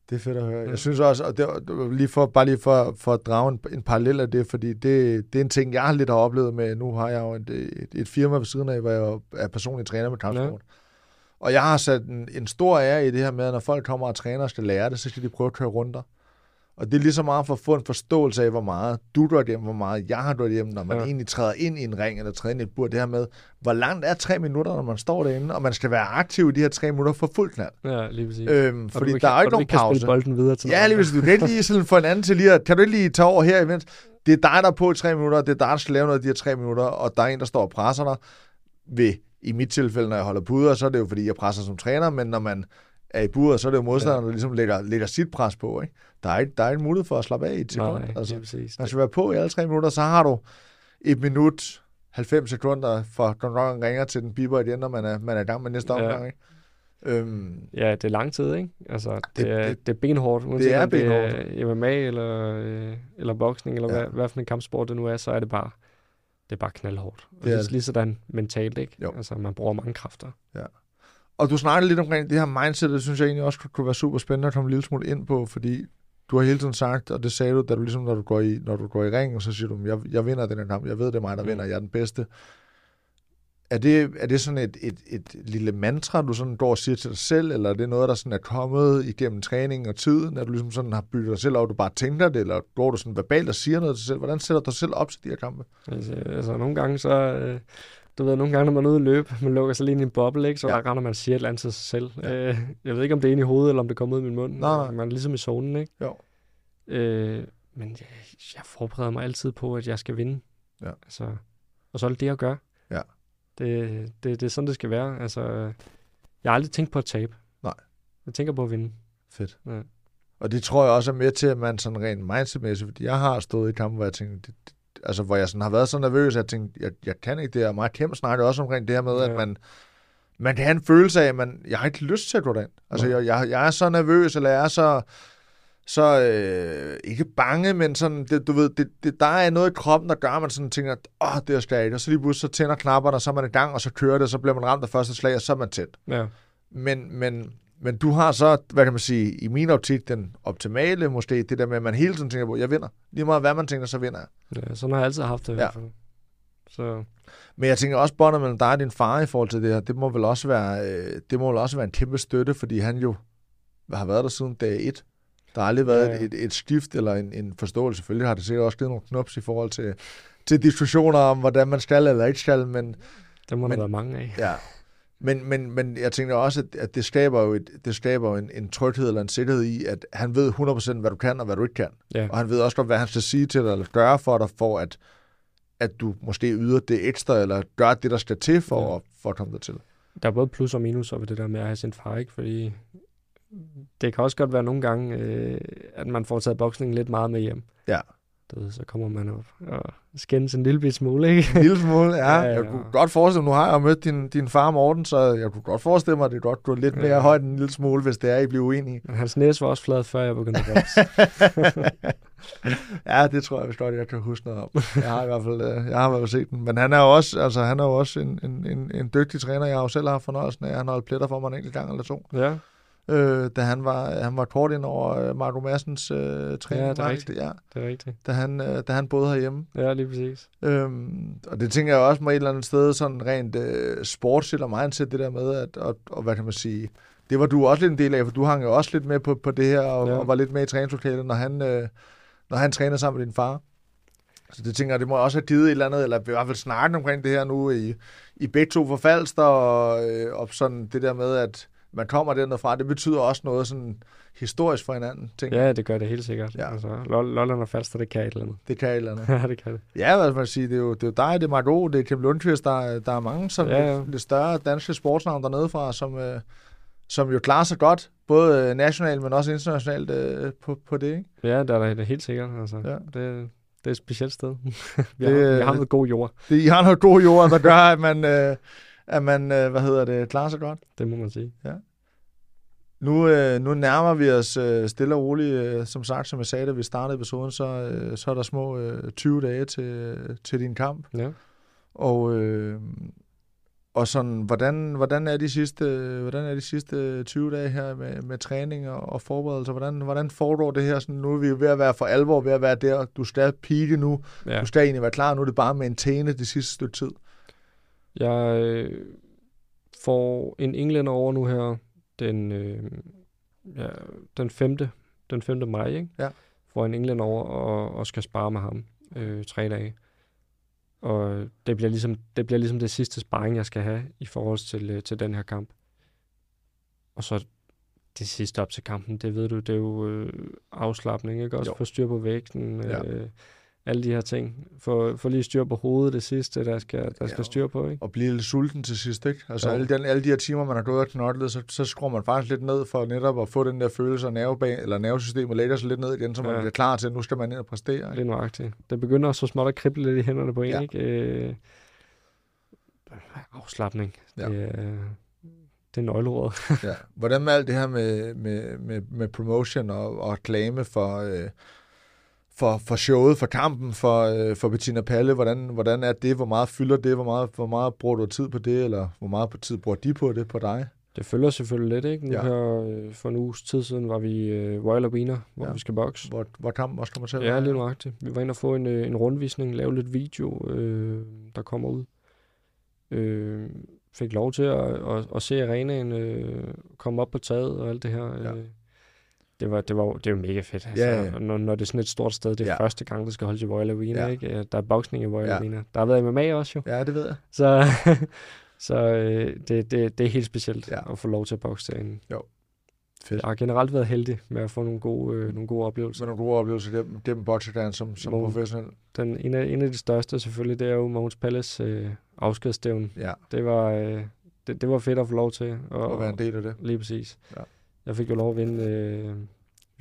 S3: Det er fedt at høre. Jeg synes også, og det, lige for, bare lige for, for at drage en, en parallel af det, fordi det, det er en ting, jeg lidt har oplevet med, nu har jeg jo et, et, et firma ved siden af, hvor jeg er personlig træner med kampsport. Ja. Og jeg har sat en, en stor ære i det her med, at når folk kommer og træner og skal lære det, så skal de prøve at køre runder. Og det er lige så meget for at få en forståelse af, hvor meget du dør hjem, hvor meget jeg har dørt hjem, når man ja. Egentlig træder ind i en ring eller træder ind i et bur. Det her med, hvor langt er tre minutter, når man står derinde, og man skal være aktiv i de her tre minutter for fuld knald.
S4: ja, lige præcis.
S3: Øhm,
S4: Og
S3: fordi
S4: du
S3: der er jo
S4: og
S3: ikke
S4: du
S3: nogen
S4: kan
S3: pause.
S4: bolden videre til
S3: Ja, lige hvis du kan ikke lige sådan få en anden til lige at, kan du ikke lige tage over her imens? Det er dig, der er på i tre minutter, det er dig, der skal lave noget af de her tre minutter, og der er en, der står og presser dig ved, i mit tilfælde, når jeg holder puder, så er det jo, fordi jeg presser som træner, men når man er i buret, så er det jo modstanderen, der ligesom lægger, lægger sit pres på, ikke? Der er, ikke, der er ikke mulighed for at slappe af i et sekund.
S4: Nej,
S3: altså,
S4: præcis.
S3: man skal være på i alle tre minutter, så har du et minut, 90 sekunder, fra klokken ringer til den biber igen, når man er, man er i gang med næste
S4: Ja.
S3: omgang, ikke? Øhm,
S4: Ja, det er lang tid, ikke? Altså, det,
S3: Det-
S4: det, er,
S3: det-
S4: det er benhårdt. uanset
S3: er
S4: om
S3: benhårdt.
S4: Det er MMA eller, øh, eller boksning, eller
S3: Ja.
S4: ja. hvad, hvad for en kampsport det nu er, så er det bare, det er bare knaldhårdt. Og
S3: Det er
S4: det er
S3: det.
S4: lige sådan mentalt, ikke?
S3: Jo.
S4: Altså, man bruger mange kræfter.
S3: Og du snakkede lidt omkring det her mindset, det synes jeg egentlig også kunne være super spændende at komme en lille smule ind på, fordi du har hele tiden sagt, og det sagde du, da du ligesom, når du går i, når du går i ringen, så siger du, jeg, jeg vinder den her kamp, jeg ved, det er mig, der
S4: Mm.
S3: vinder, jeg er den bedste. Er det, er det sådan et, et, et lille mantra, du sådan går og siger til dig selv, eller er det noget, der sådan er kommet igennem træningen og tiden, at du ligesom sådan har bygget dig selv op, og du bare tænker det, eller går du sådan verbalt og siger noget til dig selv? Hvordan sætter du dig selv op til de her kampe?
S4: Altså, altså nogle gange så, øh, du ved, nogle gange når man er ude at løbe, man lukker sig lige ind i en boble, ikke? så
S3: Ja.
S4: render man og siger et eller andet til sig selv.
S3: Ja.
S4: Øh, jeg ved ikke, om det er inde i hovedet, eller om det kommer ud af min mund.
S3: Nej, nej.
S4: Man er ligesom i zonen, ikke?
S3: Jo.
S4: Øh, men jeg, jeg forbereder mig altid på, at jeg skal vinde.
S3: Ja.
S4: Altså, og så er det det, jeg gør.
S3: Ja.
S4: Det, det, det er sådan, det skal være. Altså, jeg har aldrig tænkt på at tabe.
S3: Nej.
S4: Jeg tænker på at vinde.
S3: Fedt.
S4: Ja.
S3: Og det tror jeg også er med til, at man sådan rent mindsetmæssigt, fordi jeg har stået i kampe, hvor jeg tænkte, det, det, altså hvor jeg sådan har været så nervøs, at jeg tænkte, jeg, jeg kan ikke det her. Meget Kjem snakker også omkring det her med, ja. At man, man kan have en følelse af, at man, jeg har ikke lyst til at gå derind. Altså jeg, jeg, jeg er så nervøs, eller jeg er så, så øh, ikke bange, men sådan, det, du ved, det, det, der er noget i kroppen, der gør, at man sådan tænker, åh, det er stærkt, og så lige pludselig så tænder knapperne, og så er man i gang, og så kører det, og så bliver man ramt af første slag, og så er man tæt.
S4: Ja.
S3: Men, men, men du har så, hvad kan man sige, i min optik, den optimale måske, det der med, at man hele tiden tænker på, jeg vinder. Lige meget hvad man tænker, så vinder jeg.
S4: ja, sådan har jeg altid haft det i
S3: Ja.
S4: hvert fald. Så
S3: Men jeg tænker også, båndet mellem dig og din far i forhold til det her, det må vel også være, øh, det må vel også være en kæmpe støtte, fordi han jo har været der siden dag et. Der har aldrig været
S4: Ja, ja.
S3: et, et skift eller en, en forståelse. Selvfølgelig har det sikkert også givet nogle knups i forhold til, til diskussioner om, hvordan man skal eller ikke skal, men,
S4: det må
S3: Men-
S4: der være mange af.
S3: Ja. Men, men, men jeg tænker også, at, det skaber jo, et, det skaber jo en, en tryghed eller en sikkerhed i, at han ved 100% hvad du kan og hvad du ikke kan.
S4: Ja.
S3: Og han ved også godt, hvad han skal sige til dig eller gøre for dig, for at, at du måske yder det ekstra, eller gør det, der skal til for,
S4: Ja.
S3: at, for at komme dertil.
S4: Der er både plus og minus ved det der med at have sin far, ikke? Fordi det kan også godt være nogle gange, øh, at man får taget boksningen lidt meget med hjem.
S3: Ja.
S4: Du ved, så kommer man op og skændes en lille smule, ikke?
S3: En lille smule, ja.
S4: Ja,
S3: ja. Jeg kunne godt forestille mig, nu har jeg mødt din, din far Morten, så jeg kunne godt forestille mig, at det godt gå lidt mere
S4: Ja.
S3: højt en lille smule, hvis det er, I bliver uenige.
S4: Men hans næse var også flad, før jeg begyndte at bokse.
S3: ja, det tror jeg vist godt, jeg kan huske noget om. Jeg har i hvert fald, øh, jeg har i hvert fald set den. Men han er jo også, altså, han er jo også en, en, en, en dygtig træner. Jeg har jo selv haft fornøjelsen af, at han holdt pletter for mig en enkelt gang eller to.
S4: ja,
S3: Øh, da han var, han var kort ind over øh, Marco Massens øh, træning.
S4: Ja, det er rigtigt.
S3: Det, ja,
S4: det er rigtigt.
S3: da han, øh, da han boede herhjemme.
S4: Ja, lige præcis.
S3: Øhm, og det tænker jeg også må et eller andet sted sådan rent øh, sportsligt og mindset, det der med, at, og, og hvad kan man sige, det var du også lidt en del af, for du hang jo også lidt med på, på det her, og,
S4: Ja.
S3: og var lidt med i træningslokalet, når han, øh, når han trænede sammen med din far. Så det tænker jeg, det må også have givet et eller andet, eller i hvert fald snakken omkring det her nu i, i begge to for Falster, og, øh, og sådan det der med, at man kommer dernede fra, det betyder også noget sådan historisk for hinanden, tænker.
S4: Ja, det gør det helt sikkert.
S3: Ja.
S4: Altså, Loll- Lolland og Falster, det kan et eller andet.
S3: Det kan et eller andet.
S4: Ja, det kan det.
S3: Ja, hvad man sige, det er jo, det er jo dig, det er Marco, det er Kim Lundqvist, der, er- der er mange sådan
S4: Ja,
S3: ja. Lidt, lidt større danske sportsnavne dernede fra, som, øh, som jo klarer sig godt, både øh, nationalt, men også internationalt øh, på, på det, ikke?
S4: Ja, det er det helt sikkert. Altså,
S3: Ja.
S4: det, det er et specielt sted. vi,
S3: Det,
S4: har, vi
S3: øh,
S4: har noget god jord,
S3: Det, I har noget god jord, der gør, at man, øh, at man øh, hvad hedder det, klarer sig godt.
S4: det må man sige.
S3: Nu, øh, nu nærmer vi os øh, stille og roligt, øh, som sagt, som jeg sagde, da vi startede episoden, så, øh, så er der små øh, 20 dage til, til din kamp.
S4: Ja.
S3: Og, øh, og sådan, hvordan, hvordan, er de sidste, hvordan er de sidste 20 dage her med, med træning og, og forberedelser? Hvordan, hvordan foregår det her? Sådan, nu er vi ved at være for alvor ved at være der. Du skal pike nu.
S4: ja.
S3: Du skal egentlig være klar. Nu er det bare med en tæne det sidste stykke tid.
S4: Jeg øh, får en englænder over nu her den, øh, ja, den 5. Den 5. maj, ikke?
S3: Ja.
S4: Får en englænder over og, og skal spare med ham øh, tre dage. Og det bliver, ligesom, det bliver ligesom det sidste sparring, jeg skal have i forhold til, øh, til den her kamp. Og så det sidste op til kampen, det ved du, det er jo øh, afslappning, ikke? Også
S3: Jo.
S4: få styr på vægten,
S3: Ja.
S4: Øh, alle de her ting. Få, få lige styr på hovedet, det sidste, der skal, der skal
S3: Ja.
S4: styr på, ikke?
S3: Og blive lidt sulten til sidst, ikke? Altså
S4: Jo.
S3: alle, den, alle de her timer, man har gået og knoklet, så, så skruer man faktisk lidt ned for netop at få den der følelse af nervebane, eller nervesystemet lægger sig lidt ned igen, så man
S4: Ja.
S3: bliver klar til, at nu skal man ind og præstere. Ikke?
S4: Lidt nøjagtigt. Det begynder så småt at krible lidt i hænderne på en,
S3: Ja.
S4: ikke? Øh, afslappning.
S3: Ja.
S4: Det, er, det er nøgleordet.
S3: Ja. Hvordan med alt det her med, med, med, med promotion og, og reklame for, øh, for, for showet, for kampen, for, øh, for Bettina Palle, hvordan, hvordan er det? Hvor meget fylder det? Hvor meget, hvor meget bruger du tid på det? Eller hvor meget på tid bruger de på det på dig?
S4: Det følger selvfølgelig lidt, ikke? Nu
S3: Ja.
S4: ja. her, øh, for en uges tid siden var vi øh, Royal Arena, hvor
S3: Ja.
S4: ja. vi skal bokse.
S3: Hvor, hvor kampen også kommer til at
S4: Ja,
S3: være?
S4: lige nøjagtigt. Vi var inde og få en, øh, en rundvisning, lave lidt video, øh, der kommer ud. Øh, fik lov til at, at, at se arenaen øh, komme op på taget og alt det her.
S3: Ja.
S4: Det var, det var det jo mega fedt. Altså,
S3: Ja, ja.
S4: Når, når det er sådan et stort sted, det er
S3: Ja.
S4: første gang, det skal holdes i Royal Arena,
S3: Ja.
S4: ikke? Der er boksning i Royal
S3: Ja.
S4: Arena. Der har været MMA også jo.
S3: Ja, det ved jeg.
S4: Så, så øh, det, det, det er helt specielt
S3: Ja.
S4: at få lov til at bokse derinde.
S3: Fedt.
S4: Jeg har generelt været heldig med at få nogle gode, øh, nogle gode oplevelser.
S3: Så nogle gode oplevelser gennem, gennem boxerdans som, som
S4: Nogle-
S3: professionel.
S4: Den, en, af, en af de største selvfølgelig, det er jo Mogens Palles øh, afskedsstævn.
S3: Ja,
S4: Det var, øh, det, det var fedt at få lov til. Og,
S3: at være en del af det.
S4: Lige præcis.
S3: Ja.
S4: Jeg fik jo lov at vinde øh,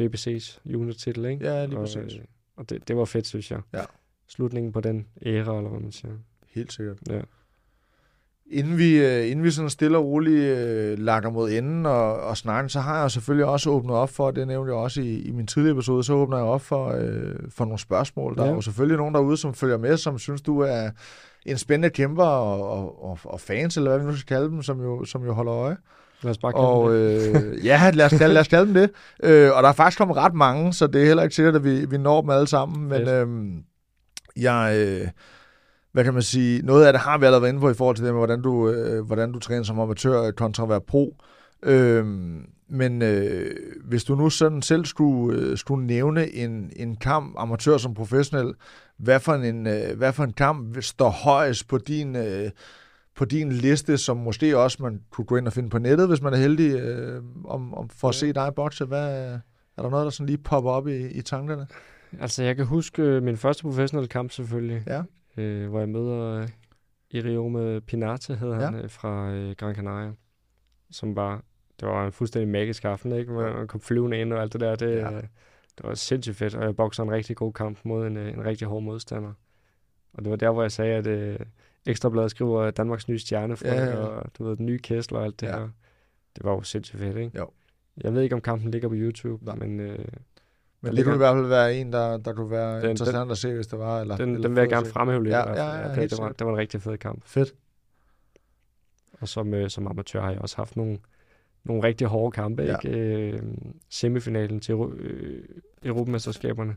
S4: VBC's junior-titel, ikke?
S3: Ja, lige
S4: og,
S3: præcis.
S4: øh, og det, det var fedt, synes jeg.
S3: Ja.
S4: Slutningen på den æra, eller hvad man siger.
S3: Helt sikkert.
S4: Ja.
S3: Inden vi, øh, inden vi sådan stille og roligt øh, lakker mod enden og, og snakken, så har jeg selvfølgelig også åbnet op for, det nævnte jeg også i, i min tidligere episode, så åbner jeg op for, øh, for nogle spørgsmål. Der
S4: Ja.
S3: er jo selvfølgelig nogen derude, som følger med, som synes, du er en spændende kæmper og, og, og, og fans, eller hvad vi nu skal kalde dem, som jo, som jo holder øje.
S4: Lad os bare
S3: Og
S4: det.
S3: øh, ja, lad os, kalde, lad os kalde dem det. Øh, og der er faktisk kommet ret mange, så det er heller ikke sikkert, at vi, vi når dem alle sammen. Men
S4: Fedt.
S3: øh, jeg, øh, hvad kan man sige, noget af det har vi allerede været inde på i forhold til det med, hvordan du, øh, hvordan du træner som amatør kontra at være pro. Øh, men øh, hvis du nu sådan selv skulle, øh, skulle nævne en, en kamp, amatør som professionel, hvad for en, øh, hvad for en kamp står højest på din, øh, på din liste, som måske også man kunne gå ind og finde på nettet, hvis man er heldig, øh, om, om for at se dig bokse. Hvad, er der noget, der sådan lige popper op i, i tankerne?
S4: Altså, jeg kan huske øh, min første professionelle kamp selvfølgelig,
S3: Ja.
S4: øh, hvor jeg møder øh, Iriome Pinate, hed han,
S3: Ja.
S4: øh, fra øh, Gran Canaria, som var, det var en fuldstændig magisk aften, ikke? Man, man kom flyvende ind og alt det der, det,
S3: Ja.
S4: øh, det var sindssygt fedt, og jeg bokser en rigtig god kamp mod en, øh, en rigtig hård modstander. Og det var der, hvor jeg sagde, at øh, Ekstrabladet skriver Danmarks nye stjerne for,
S3: Ja, ja,
S4: ja,
S3: ja.
S4: og du ved, den nye Kessler og alt det
S3: Ja.
S4: her. Det var jo sindssygt fedt, ikke?
S3: Jo.
S4: Jeg ved ikke, om kampen ligger på YouTube,
S3: Nej.
S4: men øh,
S3: Men det kunne i hvert fald være en, der, der kunne være
S4: Den-
S3: interessant at se, hvis det var. Eller,
S4: den,
S3: eller
S4: den vil jeg gerne fremhæve lidt.
S3: Ja,
S4: hvert fald.
S3: ja, ja,
S4: det, det, var, det var en rigtig fed kamp.
S3: Fedt.
S4: Og som, øh, som amatør har jeg også haft nogle, nogle rigtig hårde kampe.
S3: Ja.
S4: Ikke? Øh, semifinalen til øh, Europamesterskaberne,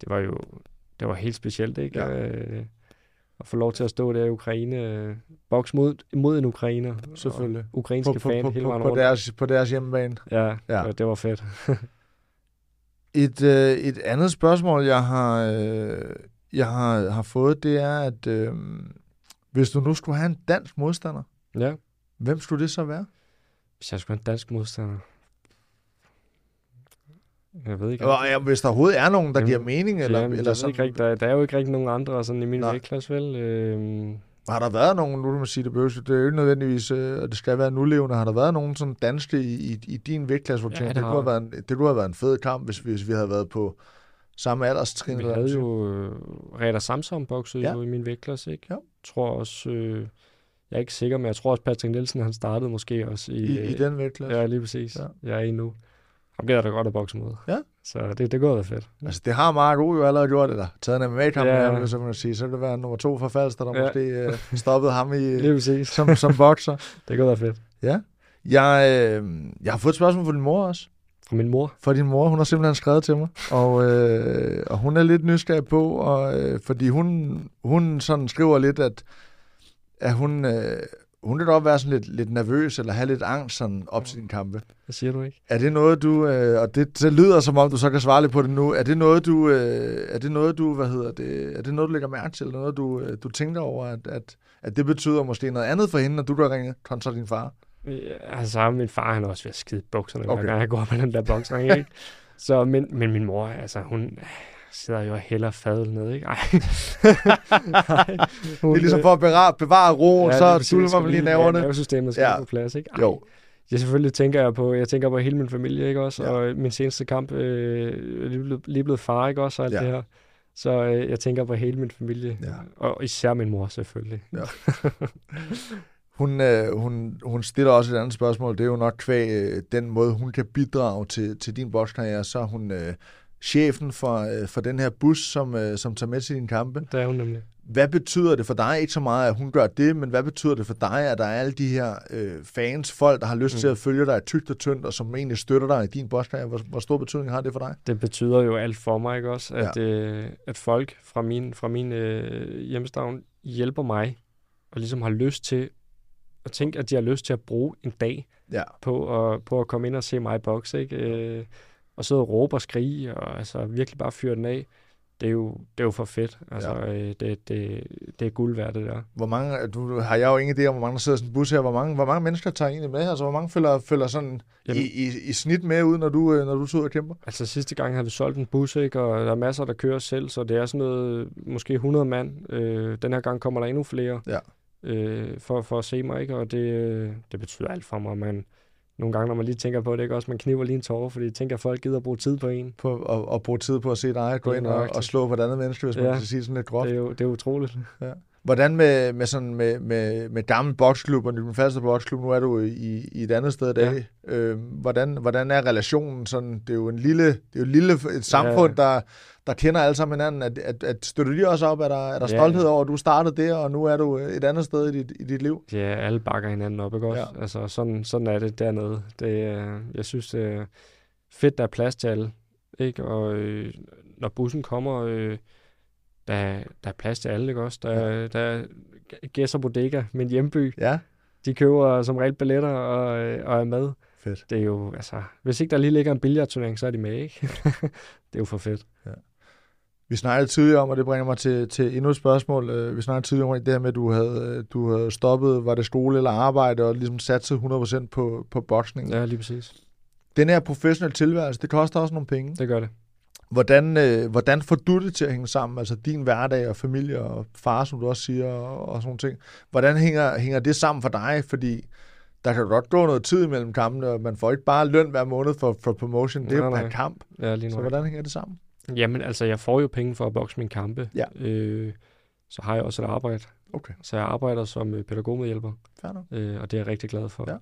S4: det var jo det var helt specielt. ikke?
S3: Ja.
S4: Øh, at få lov til at stå der i Ukraine, øh, boks mod, mod en ukrainer.
S3: Selvfølgelig.
S4: Ukrainske
S3: På, på,
S4: fan
S3: på,
S4: hele
S3: på,
S4: vejen
S3: på, deres, på deres hjemmebane.
S4: Ja,
S3: Ja.
S4: ja. Det, det var fedt.
S3: Et, øh, et andet spørgsmål, jeg har, øh, jeg har, har fået, det er, at øh, hvis du nu skulle have en dansk modstander,
S4: ja.
S3: hvem skulle det så være?
S4: Hvis jeg skulle have en dansk modstander. Jeg ved ikke.
S3: Og, ja, hvis der overhovedet er nogen, der
S4: Jamen,
S3: giver mening, eller,
S4: Jamen,
S3: eller
S4: jeg ved ikke rigtig, der, der er jo ikke rigtig nogen andre sådan i min vægtklasse, vel? Øhm,
S3: har der været nogen, nu kan man sige, det, behøves, det er jo ikke nødvendigvis, øh, det skal være nulevende, har der været nogen sådan danske i, i, i din vægtklasse, hvor du
S4: Ja,
S3: tænker,
S4: det
S3: det, kunne været en, det kunne have været en fed kamp, hvis, hvis vi havde været på samme alderstrin.
S4: vi havde jo øh, Reda Samsom bokset
S3: Ja.
S4: ja. jo i min vægtklasse, ikke?
S3: Ja.
S4: tror også, øh, jeg er ikke sikker, men jeg tror også, Patrick Nielsen, han startede måske også i.
S3: I, i
S4: øh,
S3: den vægtklasse.
S4: Ja, lige præcis.
S3: Ja.
S4: Ja. Jeg er i nu. Ham gad da godt at bokse mod.
S3: Ja.
S4: Så det, det går da fedt.
S3: Altså, det har Mark O jo allerede gjort, eller taget en MMA-kamp
S4: Ja.
S3: med så man sige. Så vil det være nummer to for Falster, der ja. Måske øh, stoppede ham i, som, som bokser.
S4: Det går da fedt.
S3: Ja. Jeg, øh, jeg har fået et spørgsmål fra din mor også.
S4: Fra min mor.
S3: For din mor, hun har simpelthen skrevet til mig. Og, øh, og hun er lidt nysgerrig på, og, øh, fordi hun, hun sådan skriver lidt, at, at hun, øh, hun vil godt være sådan lidt, lidt nervøs, eller have lidt angst sådan op til din kampe.
S4: Hvad siger du ikke?
S3: Er det noget, du, øh, og det, det lyder som om, du så kan svare lidt på det nu, er det noget, du, øh, er det noget, du, hvad hedder det, er det noget, du lægger mærke til, eller noget, du, øh, du tænker over, at, at, at det betyder måske noget andet for hende, når du der ringer kontra din far?
S4: Ja, altså, min far, han er også ved at skide bukserne, okay. Hver gang jeg går med den der boksring, ikke? Så, men, men min mor, altså, hun sidder jo og hælder fadet ned, ikke? Ej.
S3: Det er ligesom for at bevare, bevare roen, ja, så tuller man lige naverne.
S4: Nervesystemet skal
S3: Ja.
S4: ja. på plads, ikke? Ej.
S3: Jo,
S4: Ja, selvfølgelig tænker jeg på, jeg tænker på hele min familie, ikke også?
S3: Ja.
S4: Ja. Og min seneste kamp, øh, lige, blevet, lige blevet far, ikke også? Og alt
S3: Ja.
S4: ja. det her. Så øh, jeg tænker på hele min familie.
S3: Ja.
S4: Og især min mor, selvfølgelig.
S3: Ja. Hun, øh, hun, hun stiller også et andet spørgsmål. Det er jo nok kvæg øh, den måde, hun kan bidrage til, til din bokskarriere. Så hun øh, chefen for, øh, for den her bus, som, øh, som tager med til dine kampe.
S4: Det er hun nemlig.
S3: Hvad betyder det for dig? Ikke så meget, at hun gør det, men hvad betyder det for dig, at der er alle de her øh, fans, folk, der har lyst mm. Til at følge dig tygt og tyndt, og som egentlig støtter dig i din bokskarriere? Hvor, hvor stor betydning har det for dig?
S4: Det betyder jo alt for mig, ikke også? At, ja. øh, at folk fra min, fra min øh, hjemstavn hjælper mig, og ligesom har lyst til, at tænke, at de har lyst til at bruge en dag
S3: Ja,
S4: på at, på at komme ind og se mig bokse, ikke? Øh, og sidde og råbe og skrige, og altså virkelig bare fyre den af. Det er jo, det er jo for fedt. Altså,
S3: Ja.
S4: øh, det, det, det er guld værd, det der.
S3: hvor mange, du har jeg jo ingen idé om, hvor mange der sidder i sådan en bus her. Hvor mange, hvor mange mennesker tager egentlig med? Altså, hvor mange følger, følger sådan
S4: Jamen-
S3: i, i, i, snit med ud, når du, øh, når du tager ud og kæmper?
S4: Altså sidste gang havde vi solgt en bus, ikke? og der er masser, der kører selv, så det er sådan noget, måske 100 mand. Øh, den her gang kommer der endnu flere
S3: Ja.
S4: øh, for, for at se mig, ikke? og det, øh, det betyder alt for mig. Man, nogle gange, når man lige tænker på det, ikke også, man kniver lige en tårer, fordi jeg tænker, at folk gider at bruge tid på en.
S3: På at, at bruge tid på at se dig gå ind og, og slå på et andet menneske, hvis man
S4: Ja.
S3: kan sige sådan lidt groft.
S4: Det er jo det er utroligt.
S3: Hvordan med, med, sådan, med, med, med gamle boksklub og den faste boksklub, nu er du i, i et andet sted i dag. Ja. Øh, hvordan, hvordan er relationen? Sådan, det er jo en lille, det er jo et lille et samfund, ja. der, der kender alle sammen hinanden. At, at, at støtter de også op? Er der, er der
S4: Ja.
S3: stolthed over, at du startede der, og nu er du et andet sted i dit, i dit liv?
S4: Ja, alle bakker hinanden op, ikke også?
S3: Ja.
S4: Altså, sådan, sådan er det dernede. Det, er- jeg synes, det er fedt, der er plads til alle. Ikke? Og øh, når bussen kommer, øh, der, der er plads til alle, ikke også? Der, der er Gæsser Bodega, min hjemby,
S3: Ja,
S4: de køber som regel billetter og, og er med.
S3: fedt.
S4: Det er jo, altså, hvis ikke der lige ligger en billardturnering, så er de med, ikke? det er jo for fedt.
S3: Vi snakkede tidligere om, og det bringer mig til, til endnu et spørgsmål. Øh, Vi snakkede tidligere om det her med, at du havde, øh, du havde stoppet, var det skole eller arbejde, og ligesom satset 100% på, på boksning. Ja.
S4: Ja, lige præcis.
S3: Den her professionelle tilværelse, det koster også nogle penge.
S4: Det gør det.
S3: Hvordan, øh, hvordan får du det til at hænge sammen? Altså din hverdag og familie og far, som du også siger, og, og sådan nogle ting. Hvordan hænger, hænger det sammen for dig? Fordi der kan jo godt gå noget tid imellem kampene, og man får ikke bare løn hver måned for, for promotion. Det er jo per kamp.
S4: Ja, lige
S3: Så hvordan hænger det sammen?
S4: Jamen, altså, jeg får jo penge for at bokse mine kampe.
S3: Ja.
S4: Øh, så har jeg også et arbejde.
S3: Okay,
S4: Så jeg arbejder som øh, pædagogmedhjælper,
S3: nok.
S4: øh, og det er jeg rigtig glad for.
S3: Ja.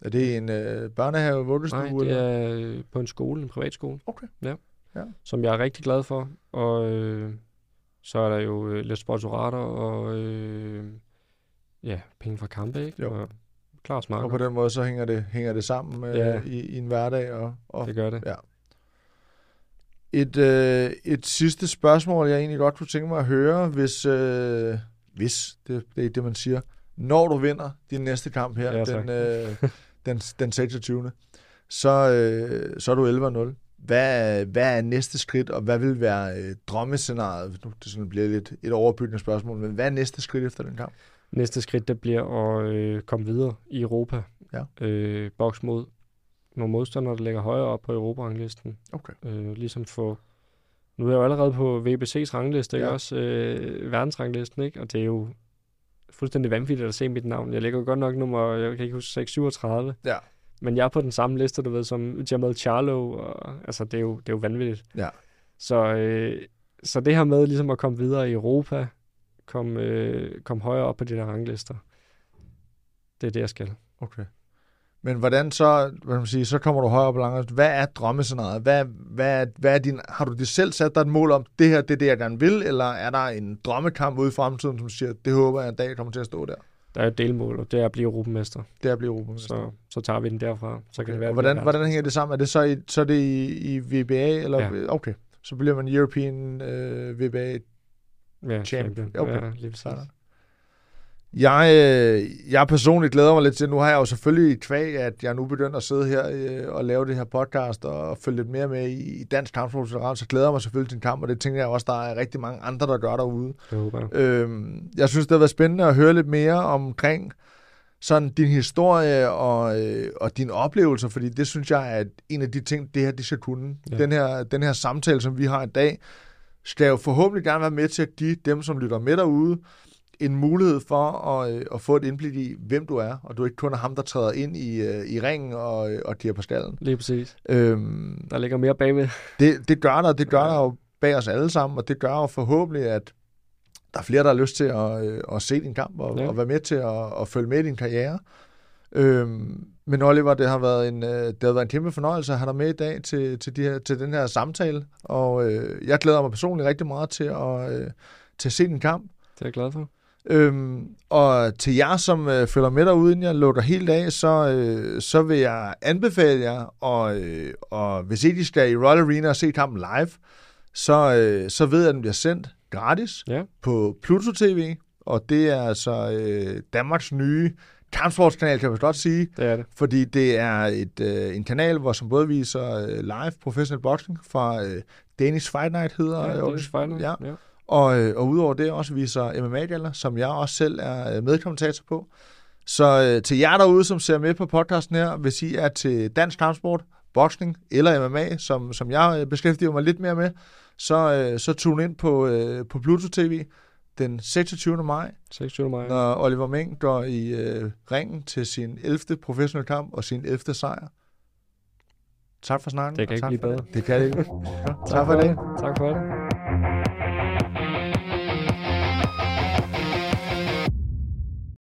S3: Er det en øh, børnehave, vuggestue?
S4: Nej, det er øh, på en skole, en privatskole.
S3: Okay.
S4: Ja.
S3: Ja.
S4: Som jeg er rigtig glad for. Og øh, så er der jo øh, lidt sponsorater og øh, ja, penge fra kampe, ikke?
S3: Jo.
S4: Og klar smart.
S3: Og på den måde, så hænger det, hænger det sammen øh,
S4: Ja.
S3: i, i en hverdag. Og, og
S4: Det gør det.
S3: Ja. Et, øh, et sidste spørgsmål, jeg egentlig godt kunne tænke mig at høre, hvis, øh, hvis det, det er det, man siger, når du vinder din næste kamp her,
S4: Ja, tak.
S3: den, øh, den, den 26. Så, øh, så er du 11-0. Hvad, er- hvad er næste skridt, og hvad vil være øh, drømmescenariet? Nu det sådan bliver lidt et overbyggende spørgsmål, men hvad er næste skridt efter den kamp?
S4: Næste skridt, det bliver at øh, komme videre i Europa.
S3: Ja.
S4: Øh, boks mod nogle modstandere, der ligger højere op på Europa-ranglisten.
S3: Okay.
S4: Øh, ligesom få... Nu er jeg jo allerede på VBC's rangliste, ikke
S3: Ja.
S4: også? Øh, verdensranglisten, ikke? Og det er jo fuldstændig vanvittigt at se mit navn. Jeg ligger jo godt nok nummer, jeg kan ikke huske, 637.
S3: Ja.
S4: Men jeg er på den samme liste, du ved, som Jamal Charlo. Og, altså, det er, jo, det er jo vanvittigt.
S3: Ja.
S4: Så, øh, så det her med ligesom at komme videre i Europa, komme øh, kom højere op på de der ranglister, det er det, jeg skal.
S3: Okay. Men hvordan så, hvad man sige, så kommer du højere op på langt. Hvad er drømmescenariet? Hvad, hvad, er- hvad er din, har du det selv sat dig et mål om, det her, det er det, jeg gerne vil, eller er der en drømmekamp ude i fremtiden, som siger, det håber jeg en dag kommer til at stå der?
S4: Der er et delmål, og det er at blive europamester.
S3: Det er at blive europamester.
S4: Så, så tager vi den derfra. Så kan det være,
S3: Og hvordan, hvordan hænger det sammen? Er det så, i, så er det i, i VBA, eller?
S4: Ja.
S3: Okay. Så bliver man European øh, VBA
S4: ja,
S3: champion.
S4: champion.
S3: Okay.
S4: Ja, lige præcis.
S3: Jeg, øh, jeg personligt glæder mig lidt til, nu har jeg jo selvfølgelig kvæg, at jeg nu begynder at sidde her øh, og lave det her podcast og følge lidt mere med i, i dansk kampsportsprogram, så glæder jeg mig selvfølgelig til en kamp, og det tænker jeg også, der er rigtig mange andre, der gør derude.
S4: Det håber jeg.
S3: Øhm, jeg synes, det har været spændende at høre lidt mere omkring sådan din historie og, øh, og dine oplevelser, fordi det synes jeg er en af de ting, det her de skal kunne. Ja. Den, her, den her samtale, som vi har i dag, skal jo forhåbentlig gerne være med til at give dem, som lytter med derude, en mulighed for at, øh, at få et indblik i, hvem du er, og du ikke kun er ham, der træder ind i, øh, i ringen og, øh, og giver på stallen.
S4: Lige præcis.
S3: Øhm,
S4: Der ligger mere bagved.
S3: det, det gør der, det gør
S4: Ja.
S3: der jo bag os alle sammen, og det gør jo forhåbentlig, at der er flere, der har lyst til at, at se din kamp og, ja. Og være med til at, at følge med i din karriere. Øhm, men Oliver, det har, været en, det har været en kæmpe fornøjelse at have dig med i dag til, til, de her, til den her samtale, og øh, jeg glæder mig personligt rigtig meget til at, øh, til at se din kamp.
S4: Det er jeg glad for.
S3: Øhm, og til jer, som øh, følger med derude, inden jeg lukker helt af, så, øh, så vil jeg anbefale jer, og, øh, og hvis ikke I skal i Royal Arena og se kampen live, så, øh, så ved jeg, at den bliver sendt gratis
S4: Ja.
S3: på Pluto TV, og det er altså øh, Danmarks nye kampsportskanal, kan man godt sige,
S4: Det er det.
S3: fordi det er et, øh, en kanal, hvor som både viser øh, live professionel boxing fra øh, Danish Fight Night hedder
S4: Ja, det er spejlet.
S3: Ja.
S4: ja.
S3: Og, øh, og udover det også viser MMA gala, som jeg også selv er øh, medkommentator på. Så øh, til jer derude, som ser med på podcasten her, hvis I er til dansk kampsport, boksning eller MMA, som, som jeg beskæftiger mig lidt mere med, så, øh, så tune ind på, øh, på Pluto TV. den 26. maj,
S4: 26. maj.
S3: når Oliver Meng går i øh, ringen til sin 11. professionelle kamp og sin 11. sejr. Tak for snakken.
S4: Det kan ikke
S3: tak
S4: blive bedre.
S3: Det kan ikke. Ja, tak for det.
S4: Tak for det.